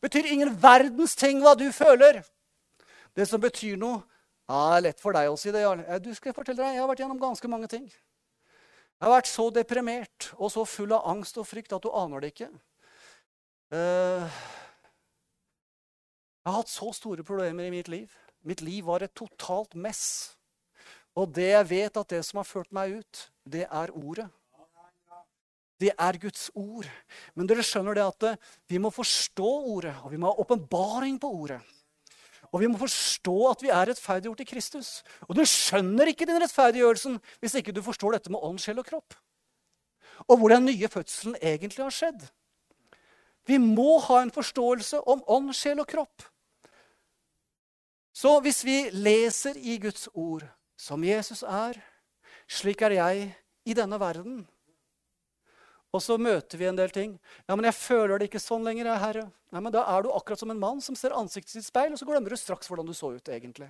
Betyr ingen verdens ting hva du føler. Det som betyr noe, ja, det er lett for deg å si det. Du skal fortelle deg, Jeg har vært gjennom ganske mange ting. Jeg har vært så deprimert og så full av angst og frykt at du aner det ikke. Uh, jeg har hatt så store problemer i mitt liv. Mitt liv var et totalt mess. Og det jeg vet at det som har ført meg ut, det er ordet. Det er Guds ord. Men dere skjønner det at vi må forstå ordet, og vi må ha åpenbaring på ordet. Og vi må forstå at vi er rettferdiggjort i Kristus. Og du skjønner ikke din rettferdiggjørelsen hvis ikke du forstår dette med ånd, sjel og kropp. Og hvor den nye fødselen egentlig har skjedd. Vi må ha en forståelse om ånd, sjel og kropp. Så hvis vi leser i Guds ord som Jesus er, slik er jeg i denne verden, og så møter vi en del ting. Ja, men jeg føler det ikke sånn lenger, jeg, Herre. Nei, men Da er du akkurat som en mann som ser ansiktet sitt speil, og så glemmer du straks hvordan du så ut egentlig.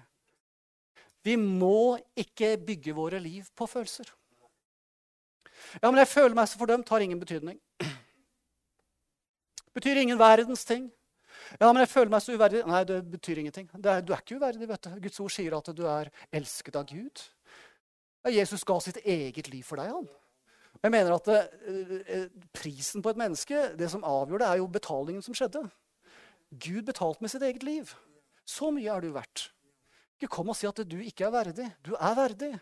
Vi må ikke bygge våre liv på følelser. Ja, men jeg føler meg så fordømt, har ingen betydning. Betyr ingen verdens ting. Ja, men jeg føler meg så uverdig. Nei, det betyr ingenting. Det er, du er ikke uverdig. vet du. Guds ord sier at du er elsket av Gud. Ja, Jesus ga sitt eget liv for deg. han. Jeg mener at uh, Prisen på et menneske, det som avgjør det, er jo betalingen som skjedde. Gud betalte med sitt eget liv. Så mye er du verdt. Ikke kom og si at du ikke er verdig. Du er verdig.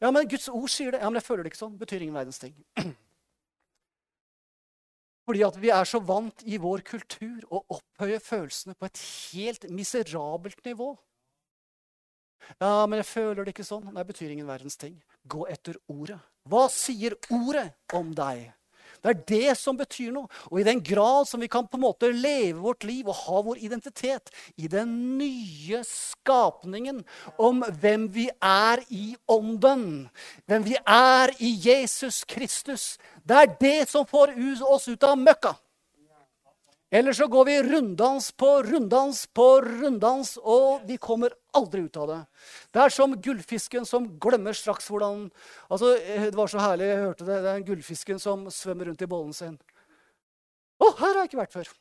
Ja, men Guds ord sier det. Ja, men jeg føler det ikke sånn. Betyr ingen verdens ting. Fordi at vi er så vant i vår kultur å opphøye følelsene på et helt miserabelt nivå. Ja, men jeg føler det ikke sånn. Nei, betyr ingen verdens ting. Gå etter ordet. Hva sier ordet om deg? Det er det som betyr noe. Og i den grad som vi kan på en måte leve vårt liv og ha vår identitet i den nye skapningen om hvem vi er i ånden, hvem vi er i Jesus Kristus, det er det som får oss ut av møkka. Eller så går vi runddans på runddans på runddans, og vi kommer aldri ut av det. Det er som gullfisken som glemmer straks hvordan altså, Det var så herlig, jeg hørte det. Det er en gullfisken som svømmer rundt i bollen sin. Å, her har jeg ikke vært før.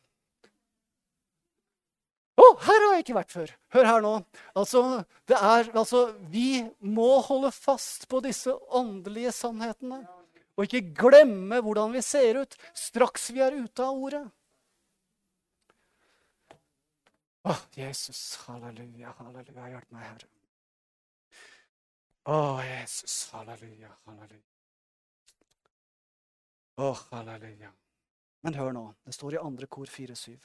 Å, her har jeg ikke vært før. Hør her nå. Altså, det er, altså, vi må holde fast på disse åndelige sannhetene. Og ikke glemme hvordan vi ser ut straks vi er ute av ordet. Å, Jesus, halleluja, halleluja, hjelp meg, Herre. Å, Jesus, halleluja, halleluja. Å, halleluja. Men hør nå, det står i andre kor 4-7.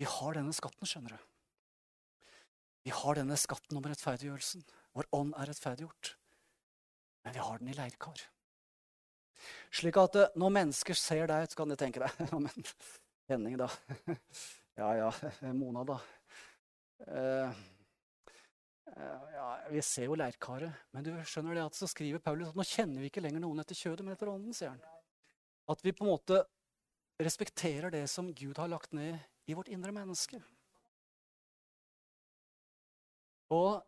Vi har denne skatten, skjønner du. Vi har denne skatten om rettferdiggjørelsen. Vår ånd er rettferdiggjort. Men vi har den i leirkar. Slik at eh, når mennesker ser deg, så kan de tenke deg Ja, men Henning, da. Ja, ja, Mona, da. Uh, ja, Vi ser jo leirkaret, men du skjønner det at så skriver Paulus at nå kjenner vi ikke lenger noen etter kjødet, men etter ånden. sier han. At vi på en måte respekterer det som Gud har lagt ned i vårt indre menneske. Og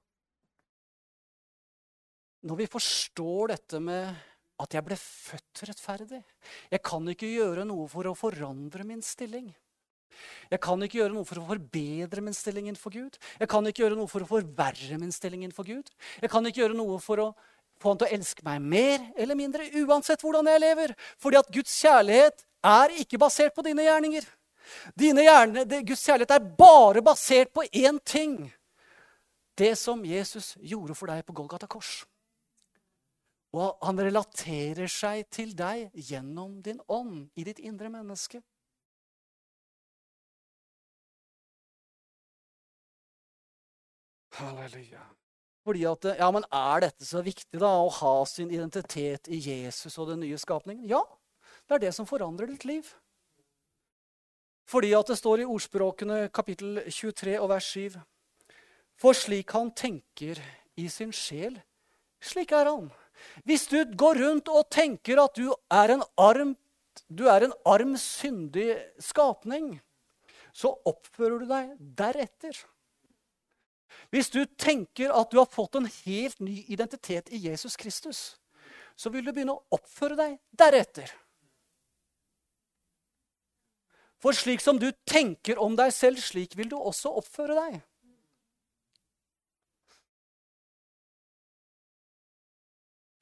når vi forstår dette med at jeg ble født rettferdig Jeg kan ikke gjøre noe for å forandre min stilling. Jeg kan ikke gjøre noe for å forbedre min stilling innenfor Gud. Jeg kan ikke gjøre noe for å forverre min stilling innenfor Gud. Jeg kan ikke gjøre noe for å få han til å elske meg mer eller mindre, uansett hvordan jeg lever. Fordi at Guds kjærlighet er ikke basert på dine gjerninger. Dine gjerne, det, Guds kjærlighet er bare basert på én ting. Det som Jesus gjorde for deg på Golgata kors. Og han relaterer seg til deg gjennom din ånd i ditt indre menneske. Halleluja. Fordi at, ja, men Er dette så viktig, da, å ha sin identitet i Jesus og den nye skapningen? Ja, det er det som forandrer ditt liv. Fordi at det står i ordspråkene kapittel 23 og vers 7. For slik han tenker i sin sjel, slik er han. Hvis du går rundt og tenker at du er en arm, du er en arm syndig skapning, så oppfører du deg deretter. Hvis du tenker at du har fått en helt ny identitet i Jesus Kristus, så vil du begynne å oppføre deg deretter. For slik som du tenker om deg selv, slik vil du også oppføre deg.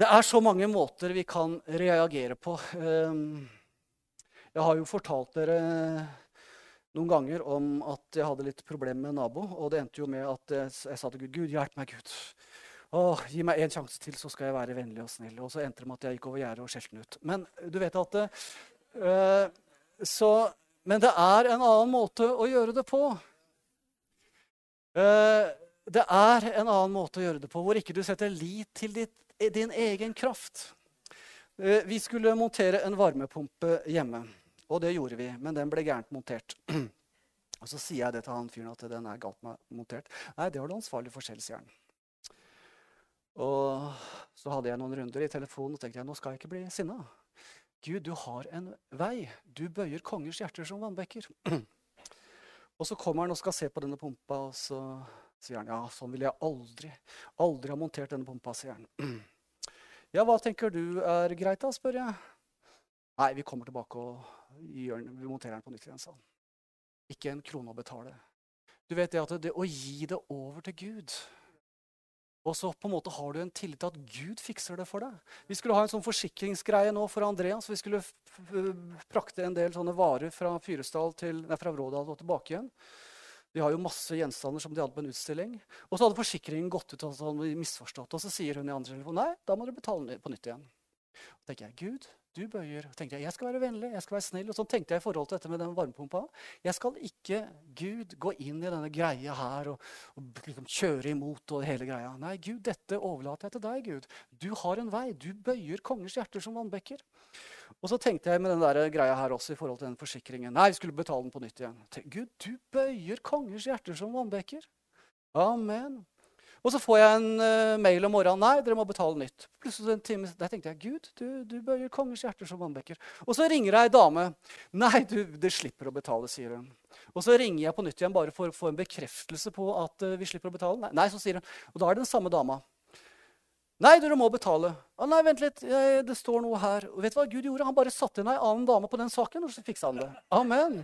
Det er så mange måter vi kan reagere på. Ehm, jeg har jo fortalt dere noen ganger om at jeg hadde litt problemer med en nabo. Og det endte jo med at jeg, jeg sa til Gud Gud, hjelp meg, Gud. Åh, gi meg en sjanse til, så skal jeg være vennlig og snill. Og så endte det med at jeg gikk over gjerdet og skjelte den ut. Men du vet at øh, så, Men det er en annen måte å gjøre det på. Uh, det er en annen måte å gjøre det på, hvor ikke du setter lit til ditt, din egen kraft. Uh, vi skulle montere en varmepumpe hjemme. Og det gjorde vi, men den ble gærent montert. Og så sier jeg det til han fyren at den er galt montert. Nei, det var du ansvarlig for selv, sier han. Og så hadde jeg noen runder i telefonen og tenkte jeg, nå skal jeg ikke bli sinna. Gud, du har en vei. Du bøyer kongers hjerter som vannbekker. og så kommer han og skal se på denne pumpa, og så sier han ja, sånn vil jeg aldri, aldri ha montert denne pumpa, sier han. ja, hva tenker du er greit, da, spør jeg. Nei, vi kommer tilbake og gjør, monterer den på nytt igjen, sa han. Ikke en krone å betale. Du vet det at det å gi det over til Gud og så på en måte har du en tillit til at Gud fikser det for deg. Vi skulle ha en sånn forsikringsgreie nå for Andreas. Vi skulle prakte en del sånne varer fra til, nei, fra Vrådal og tilbake igjen. De har jo masse gjenstander som de hadde på en utstilling. Og så hadde forsikringen gått ut og så hadde de misforstått. Og så sier hun i andre telefon nei, da må du betale på nytt igjen. Så tenker jeg, Gud, du bøyer. Og tenkte jeg, jeg skal være vennlig, jeg skal være snill. Og sånn tenkte jeg i forhold til dette med den varmepumpa. Jeg skal ikke, Gud, gå inn i denne greia her og, og liksom kjøre imot og hele greia. Nei, Gud, dette overlater jeg til deg, Gud. Du har en vei. Du bøyer kongers hjerter som vannbekker. Og så tenkte jeg med den der greia her også i forhold til den forsikringen. Nei, vi skulle betale den på nytt igjen. Gud, du bøyer kongers hjerter som vannbekker. Amen. Og så får jeg en uh, mail om morgenen. Nei, dere må betale nytt. Plutselig en time, Der tenkte jeg Gud, du, du bøyer kongers hjerter som vannbekker. Og så ringer ei dame. Nei, du, det slipper å betale, sier hun. Og så ringer jeg på nytt igjen bare for å få en bekreftelse på at uh, vi slipper å betale. Nei, nei, så sier hun. Og da er det den samme dama. Nei, dere må betale. Å, nei, vent litt, det står noe her. Og vet du hva Gud gjorde? Han bare satte inn ei annen dame på den saken, og så fiksa han det. Amen.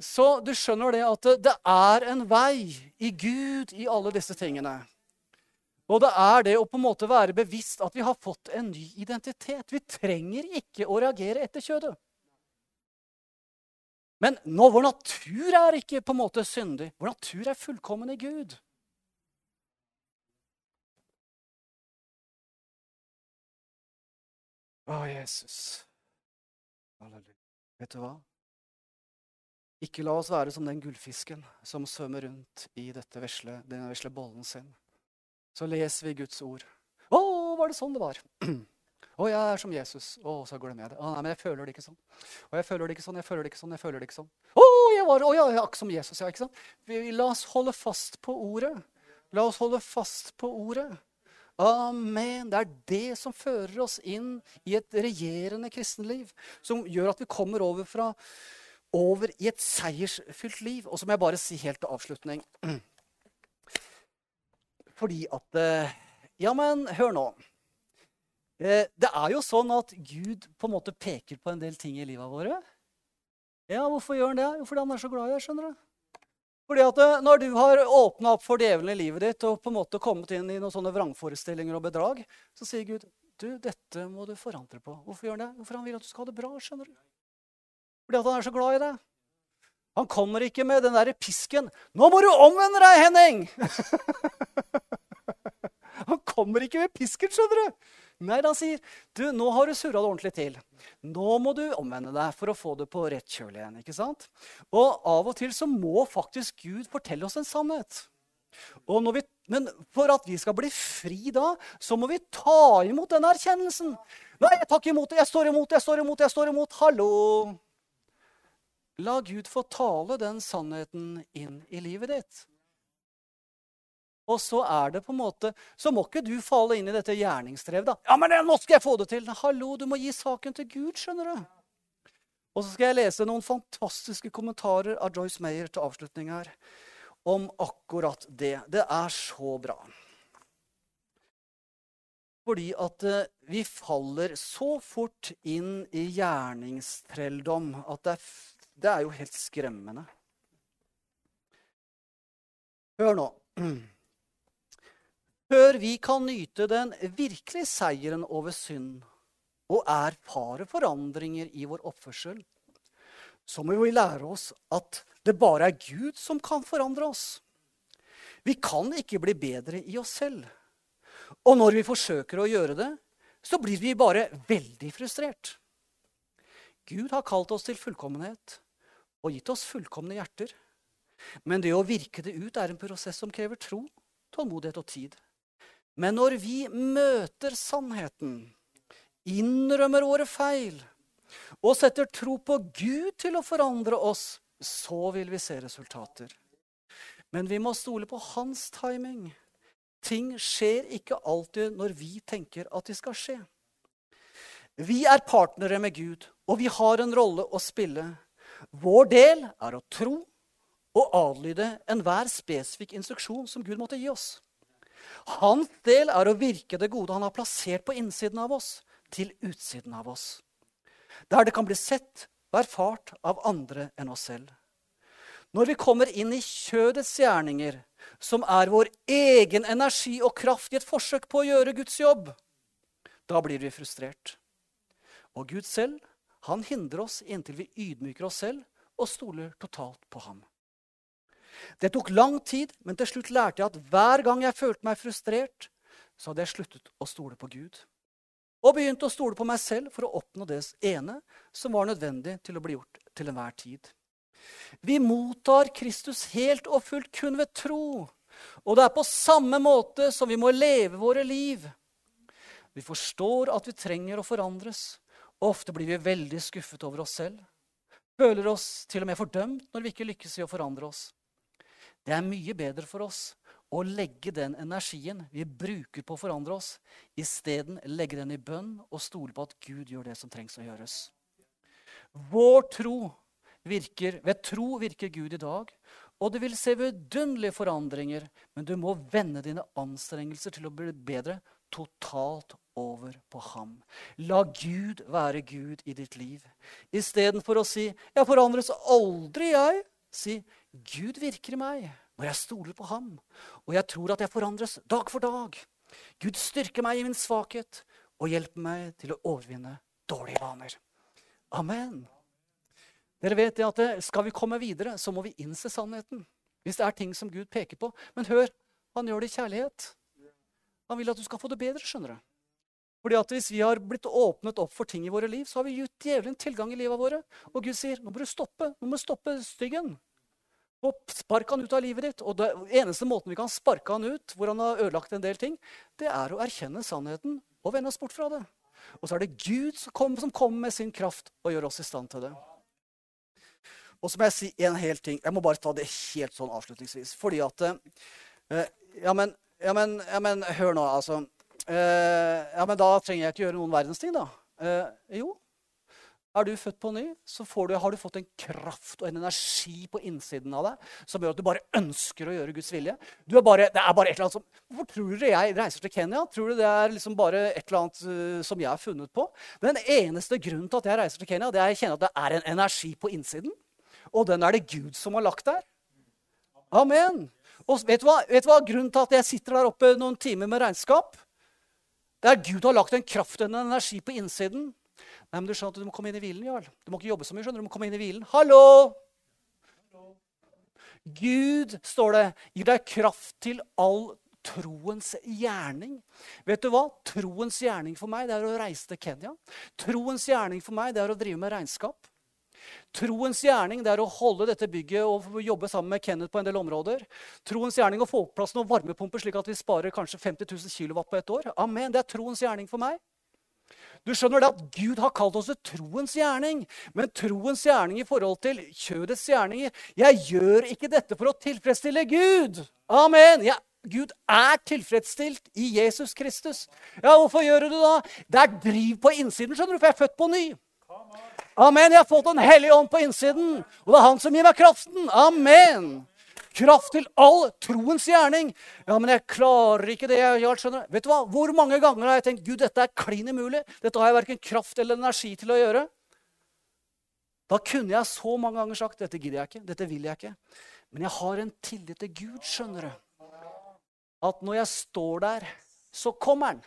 Så du skjønner det at det er en vei i Gud i alle disse tingene. Og det er det å på en måte være bevisst at vi har fått en ny identitet. Vi trenger ikke å reagere etter kjødet. Men nå, vår natur er ikke på en måte syndig. Vår natur er fullkommen i Gud. Å, Jesus. Halleluja. Vet du hva? Ikke la oss være som den gullfisken som svømmer rundt i vesle, denne vesle bollen sin. Så leser vi Guds ord. Å, var det sånn det var? Å, jeg er som Jesus. Å, så glemmer jeg det. Å, nei, men jeg føler det ikke sånn. Å, jeg føler det ikke sånn, jeg føler det ikke sånn, jeg føler det ikke sånn. Å, jeg var, å, jeg er akkurat som Jesus, ja, ikke sant? Vi, la oss holde fast på ordet. La oss holde fast på ordet. Amen. Det er det som fører oss inn i et regjerende kristenliv. Som gjør at vi kommer over, fra, over i et seiersfylt liv. Og så må jeg bare si helt til avslutning Fordi at eh, Ja, men hør nå. Eh, det er jo sånn at Gud på en måte peker på en del ting i livet våre. Ja, hvorfor gjør han det? Jo, fordi han er så glad i deg, skjønner du. Fordi at eh, Når du har åpna opp for djevelen i livet ditt og på en måte kommet inn i noen sånne vrangforestillinger og bedrag, så sier Gud du, dette må du forandre på. Hvorfor gjør han det? Hvorfor han vil at du skal ha det bra. skjønner du? Fordi han er så glad i deg. Han kommer ikke med den derre pisken 'Nå må du omvende deg, Henning!' han kommer ikke med pisken, skjønner du. Nei, han sier du, nå har du surra det ordentlig til. Nå må du omvende deg for å få det på rett kjøl igjen. ikke sant? Og av og til så må faktisk Gud fortelle oss en sannhet. Vi, men for at vi skal bli fri da, så må vi ta imot den erkjennelsen. Nei, jeg tar ikke imot det. Jeg står imot, jeg står imot, jeg står imot. Hallo! La Gud få tale den sannheten inn i livet ditt. Og så er det på en måte, så må ikke du falle inn i dette gjerningsdrevet. da. Ja, men nå skal jeg få det til! Hallo, du må gi saken til Gud, skjønner du. Og så skal jeg lese noen fantastiske kommentarer av Joyce Mayer til avslutning her. Om akkurat det. Det er så bra. Fordi at eh, vi faller så fort inn i gjerningstrelldom at det er, det er jo helt skremmende. Hør nå før vi kan nyte den virkelige seieren over synd og erfare forandringer i vår oppførsel, så må vi lære oss at det bare er Gud som kan forandre oss. Vi kan ikke bli bedre i oss selv. Og når vi forsøker å gjøre det, så blir vi bare veldig frustrert. Gud har kalt oss til fullkommenhet og gitt oss fullkomne hjerter. Men det å virke det ut er en prosess som krever tro, tålmodighet og tid. Men når vi møter sannheten, innrømmer våre feil og setter tro på Gud til å forandre oss, så vil vi se resultater. Men vi må stole på hans timing. Ting skjer ikke alltid når vi tenker at de skal skje. Vi er partnere med Gud, og vi har en rolle å spille. Vår del er å tro og adlyde enhver spesifikk instruksjon som Gud måtte gi oss. Hans del er å virke det gode han har plassert på innsiden av oss, til utsiden av oss. Der det kan bli sett og erfart av andre enn oss selv. Når vi kommer inn i kjødets gjerninger, som er vår egen energi og kraft i et forsøk på å gjøre Guds jobb, da blir vi frustrert. Og Gud selv, han hindrer oss inntil vi ydmyker oss selv og stoler totalt på ham. Det tok lang tid, men til slutt lærte jeg at hver gang jeg følte meg frustrert, så hadde jeg sluttet å stole på Gud. Og begynte å stole på meg selv for å oppnå det ene som var nødvendig til å bli gjort til enhver tid. Vi mottar Kristus helt og fullt kun ved tro. Og det er på samme måte som vi må leve våre liv. Vi forstår at vi trenger å forandres. Ofte blir vi veldig skuffet over oss selv. Føler oss til og med fordømt når vi ikke lykkes i å forandre oss. Det er mye bedre for oss å legge den energien vi bruker på å forandre oss, isteden legge den i bønn og stole på at Gud gjør det som trengs å gjøres. Vår tro virker, Ved tro virker Gud i dag, og det vil se vidunderlige forandringer, men du må vende dine anstrengelser til å bli bedre totalt over på ham. La Gud være Gud i ditt liv. Istedenfor å si 'Jeg forandres aldri, jeg', si 'Gud virker i meg' når jeg stoler på ham, og jeg tror at jeg forandres dag for dag. Gud styrker meg i min svakhet og hjelper meg til å overvinne dårlige vaner. Amen. Dere vet at Skal vi komme videre, så må vi innse sannheten. Hvis det er ting som Gud peker på. Men hør, han gjør det i kjærlighet. Han vil at du skal få det bedre. skjønner du. Fordi at Hvis vi har blitt åpnet opp for ting i våre liv, så har vi gitt djevelen tilgang i livet våre. Og Gud sier nå må du stoppe. Nå må du stoppe styggen. Og spark han ut av livet ditt. Og det eneste måten vi kan sparke han ut, hvor han har ødelagt en del ting, det er å erkjenne sannheten og vende oss bort fra det. Og så er det Gud som kommer, kommer med sin kraft og gjør oss i stand til det. Og så må jeg si en hel ting. Jeg må bare ta det helt sånn avslutningsvis. Fordi at eh, ja, men, ja, men, ja, men, hør nå, altså. Uh, ja, men da trenger jeg ikke gjøre noen verdens ting, da. Uh, jo, er du født på ny, så du, har du fått en kraft og en energi på innsiden av deg som gjør at du bare ønsker å gjøre Guds vilje. Er bare, det er bare et eller annet som, Hvorfor tror dere jeg reiser til Kenya? Tror du det er liksom bare et eller annet uh, som jeg har funnet på? Den eneste grunnen til at jeg reiser til Kenya, det er at jeg kjenner at det er en energi på innsiden. Og den er det Gud som har lagt der. Amen. Og vet du hva, vet du hva grunnen til at jeg sitter der oppe noen timer med regnskap? Det er Gud har lagt en kraft og en energi på innsiden Nei, men Du skjønner at du må komme inn i hvilen, Jarl. Du må ikke jobbe så mye. skjønner Du Du må komme inn i hvilen. Hallo! Gud, står det, gir deg kraft til all troens gjerning. Vet du hva? Troens gjerning for meg det er å reise til Kenya. Troens gjerning for meg det er å drive med regnskap. Troens gjerning det er å holde dette bygget og jobbe sammen med Kenneth på en del områder. Troens gjerning å få på plass noen varmepumper, slik at vi sparer kanskje 50 000 kW på et år. Amen, Det er troens gjerning for meg. Du skjønner det at Gud har kalt oss troens gjerning. Men troens gjerning i forhold til kjødets gjerninger Jeg gjør ikke dette for å tilfredsstille Gud. Amen. Jeg, Gud er tilfredsstilt i Jesus Kristus. Ja, Hvorfor gjør du det da? Det er driv på innsiden, skjønner du, for jeg er født på ny. Amen. Jeg har fått Den hellige ånd på innsiden, og det er han som gir meg kraften. Amen. Kraft til all troens gjerning. Ja, men jeg klarer ikke det. jeg skjønner. Vet du hva? Hvor mange ganger har jeg tenkt Gud, dette er klin umulig. Dette har jeg verken kraft eller energi til å gjøre. Da kunne jeg så mange ganger sagt dette gidder jeg ikke, dette vil jeg ikke. Men jeg har en tillit til Gud, skjønner du. At når jeg står der, så kommer han.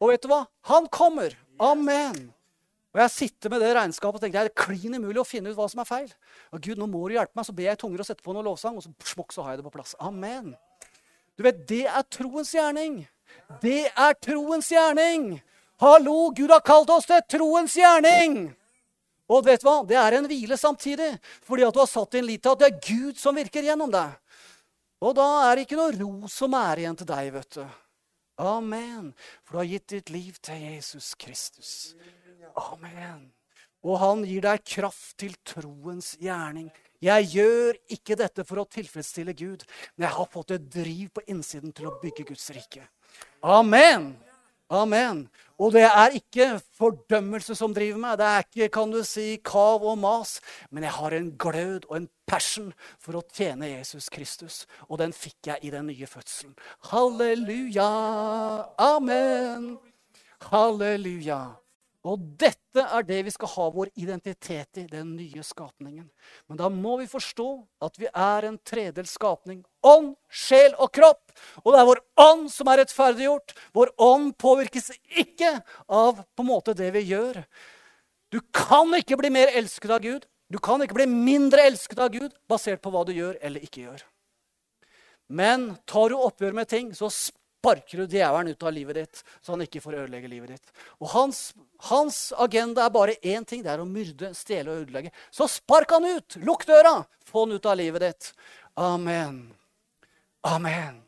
Og vet du hva? Han kommer. Amen. Og Jeg sitter med det regnskapet og tenker det er klin umulig å finne ut hva som er feil. Og Gud, nå må du hjelpe meg, Så ber jeg tunger og setter på noe lovsang, og så smokk, så har jeg det på plass. Amen. Du vet, Det er troens gjerning. Det er troens gjerning. Hallo, Gud har kalt oss til troens gjerning. Og vet du hva? Det er en hvile samtidig, fordi at du har satt din lit til at det er Gud som virker gjennom deg. Og da er det ikke noe ro som er igjen til deg, vet du. Amen. For du har gitt ditt liv til Jesus Kristus. Amen. Og han gir deg kraft til troens gjerning. Jeg gjør ikke dette for å tilfredsstille Gud, men jeg har fått et driv på innsiden til å bygge Guds rike. Amen. Amen. Og det er ikke fordømmelse som driver meg. Det er ikke kan du si, kav og mas. Men jeg har en glød og en passion for å tjene Jesus Kristus. Og den fikk jeg i den nye fødselen. Halleluja. Amen. Halleluja. Og dette er det vi skal ha vår identitet i, den nye skapningen. Men da må vi forstå at vi er en tredelt skapning. Ånd, sjel og kropp. Og det er vår ånd som er rettferdiggjort. Vår ånd påvirkes ikke av på en måte det vi gjør. Du kan ikke bli mer elsket av Gud. Du kan ikke bli mindre elsket av Gud basert på hva du gjør eller ikke gjør. Men tar du oppgjør med ting, så sparker du djevelen ut av livet ditt, så han ikke får ødelegge livet ditt. Og hans, hans agenda er bare én ting. Det er å myrde, stjele og ødelegge. Så spark han ut! Lukk døra! Få han ut av livet ditt. Amen. Amen.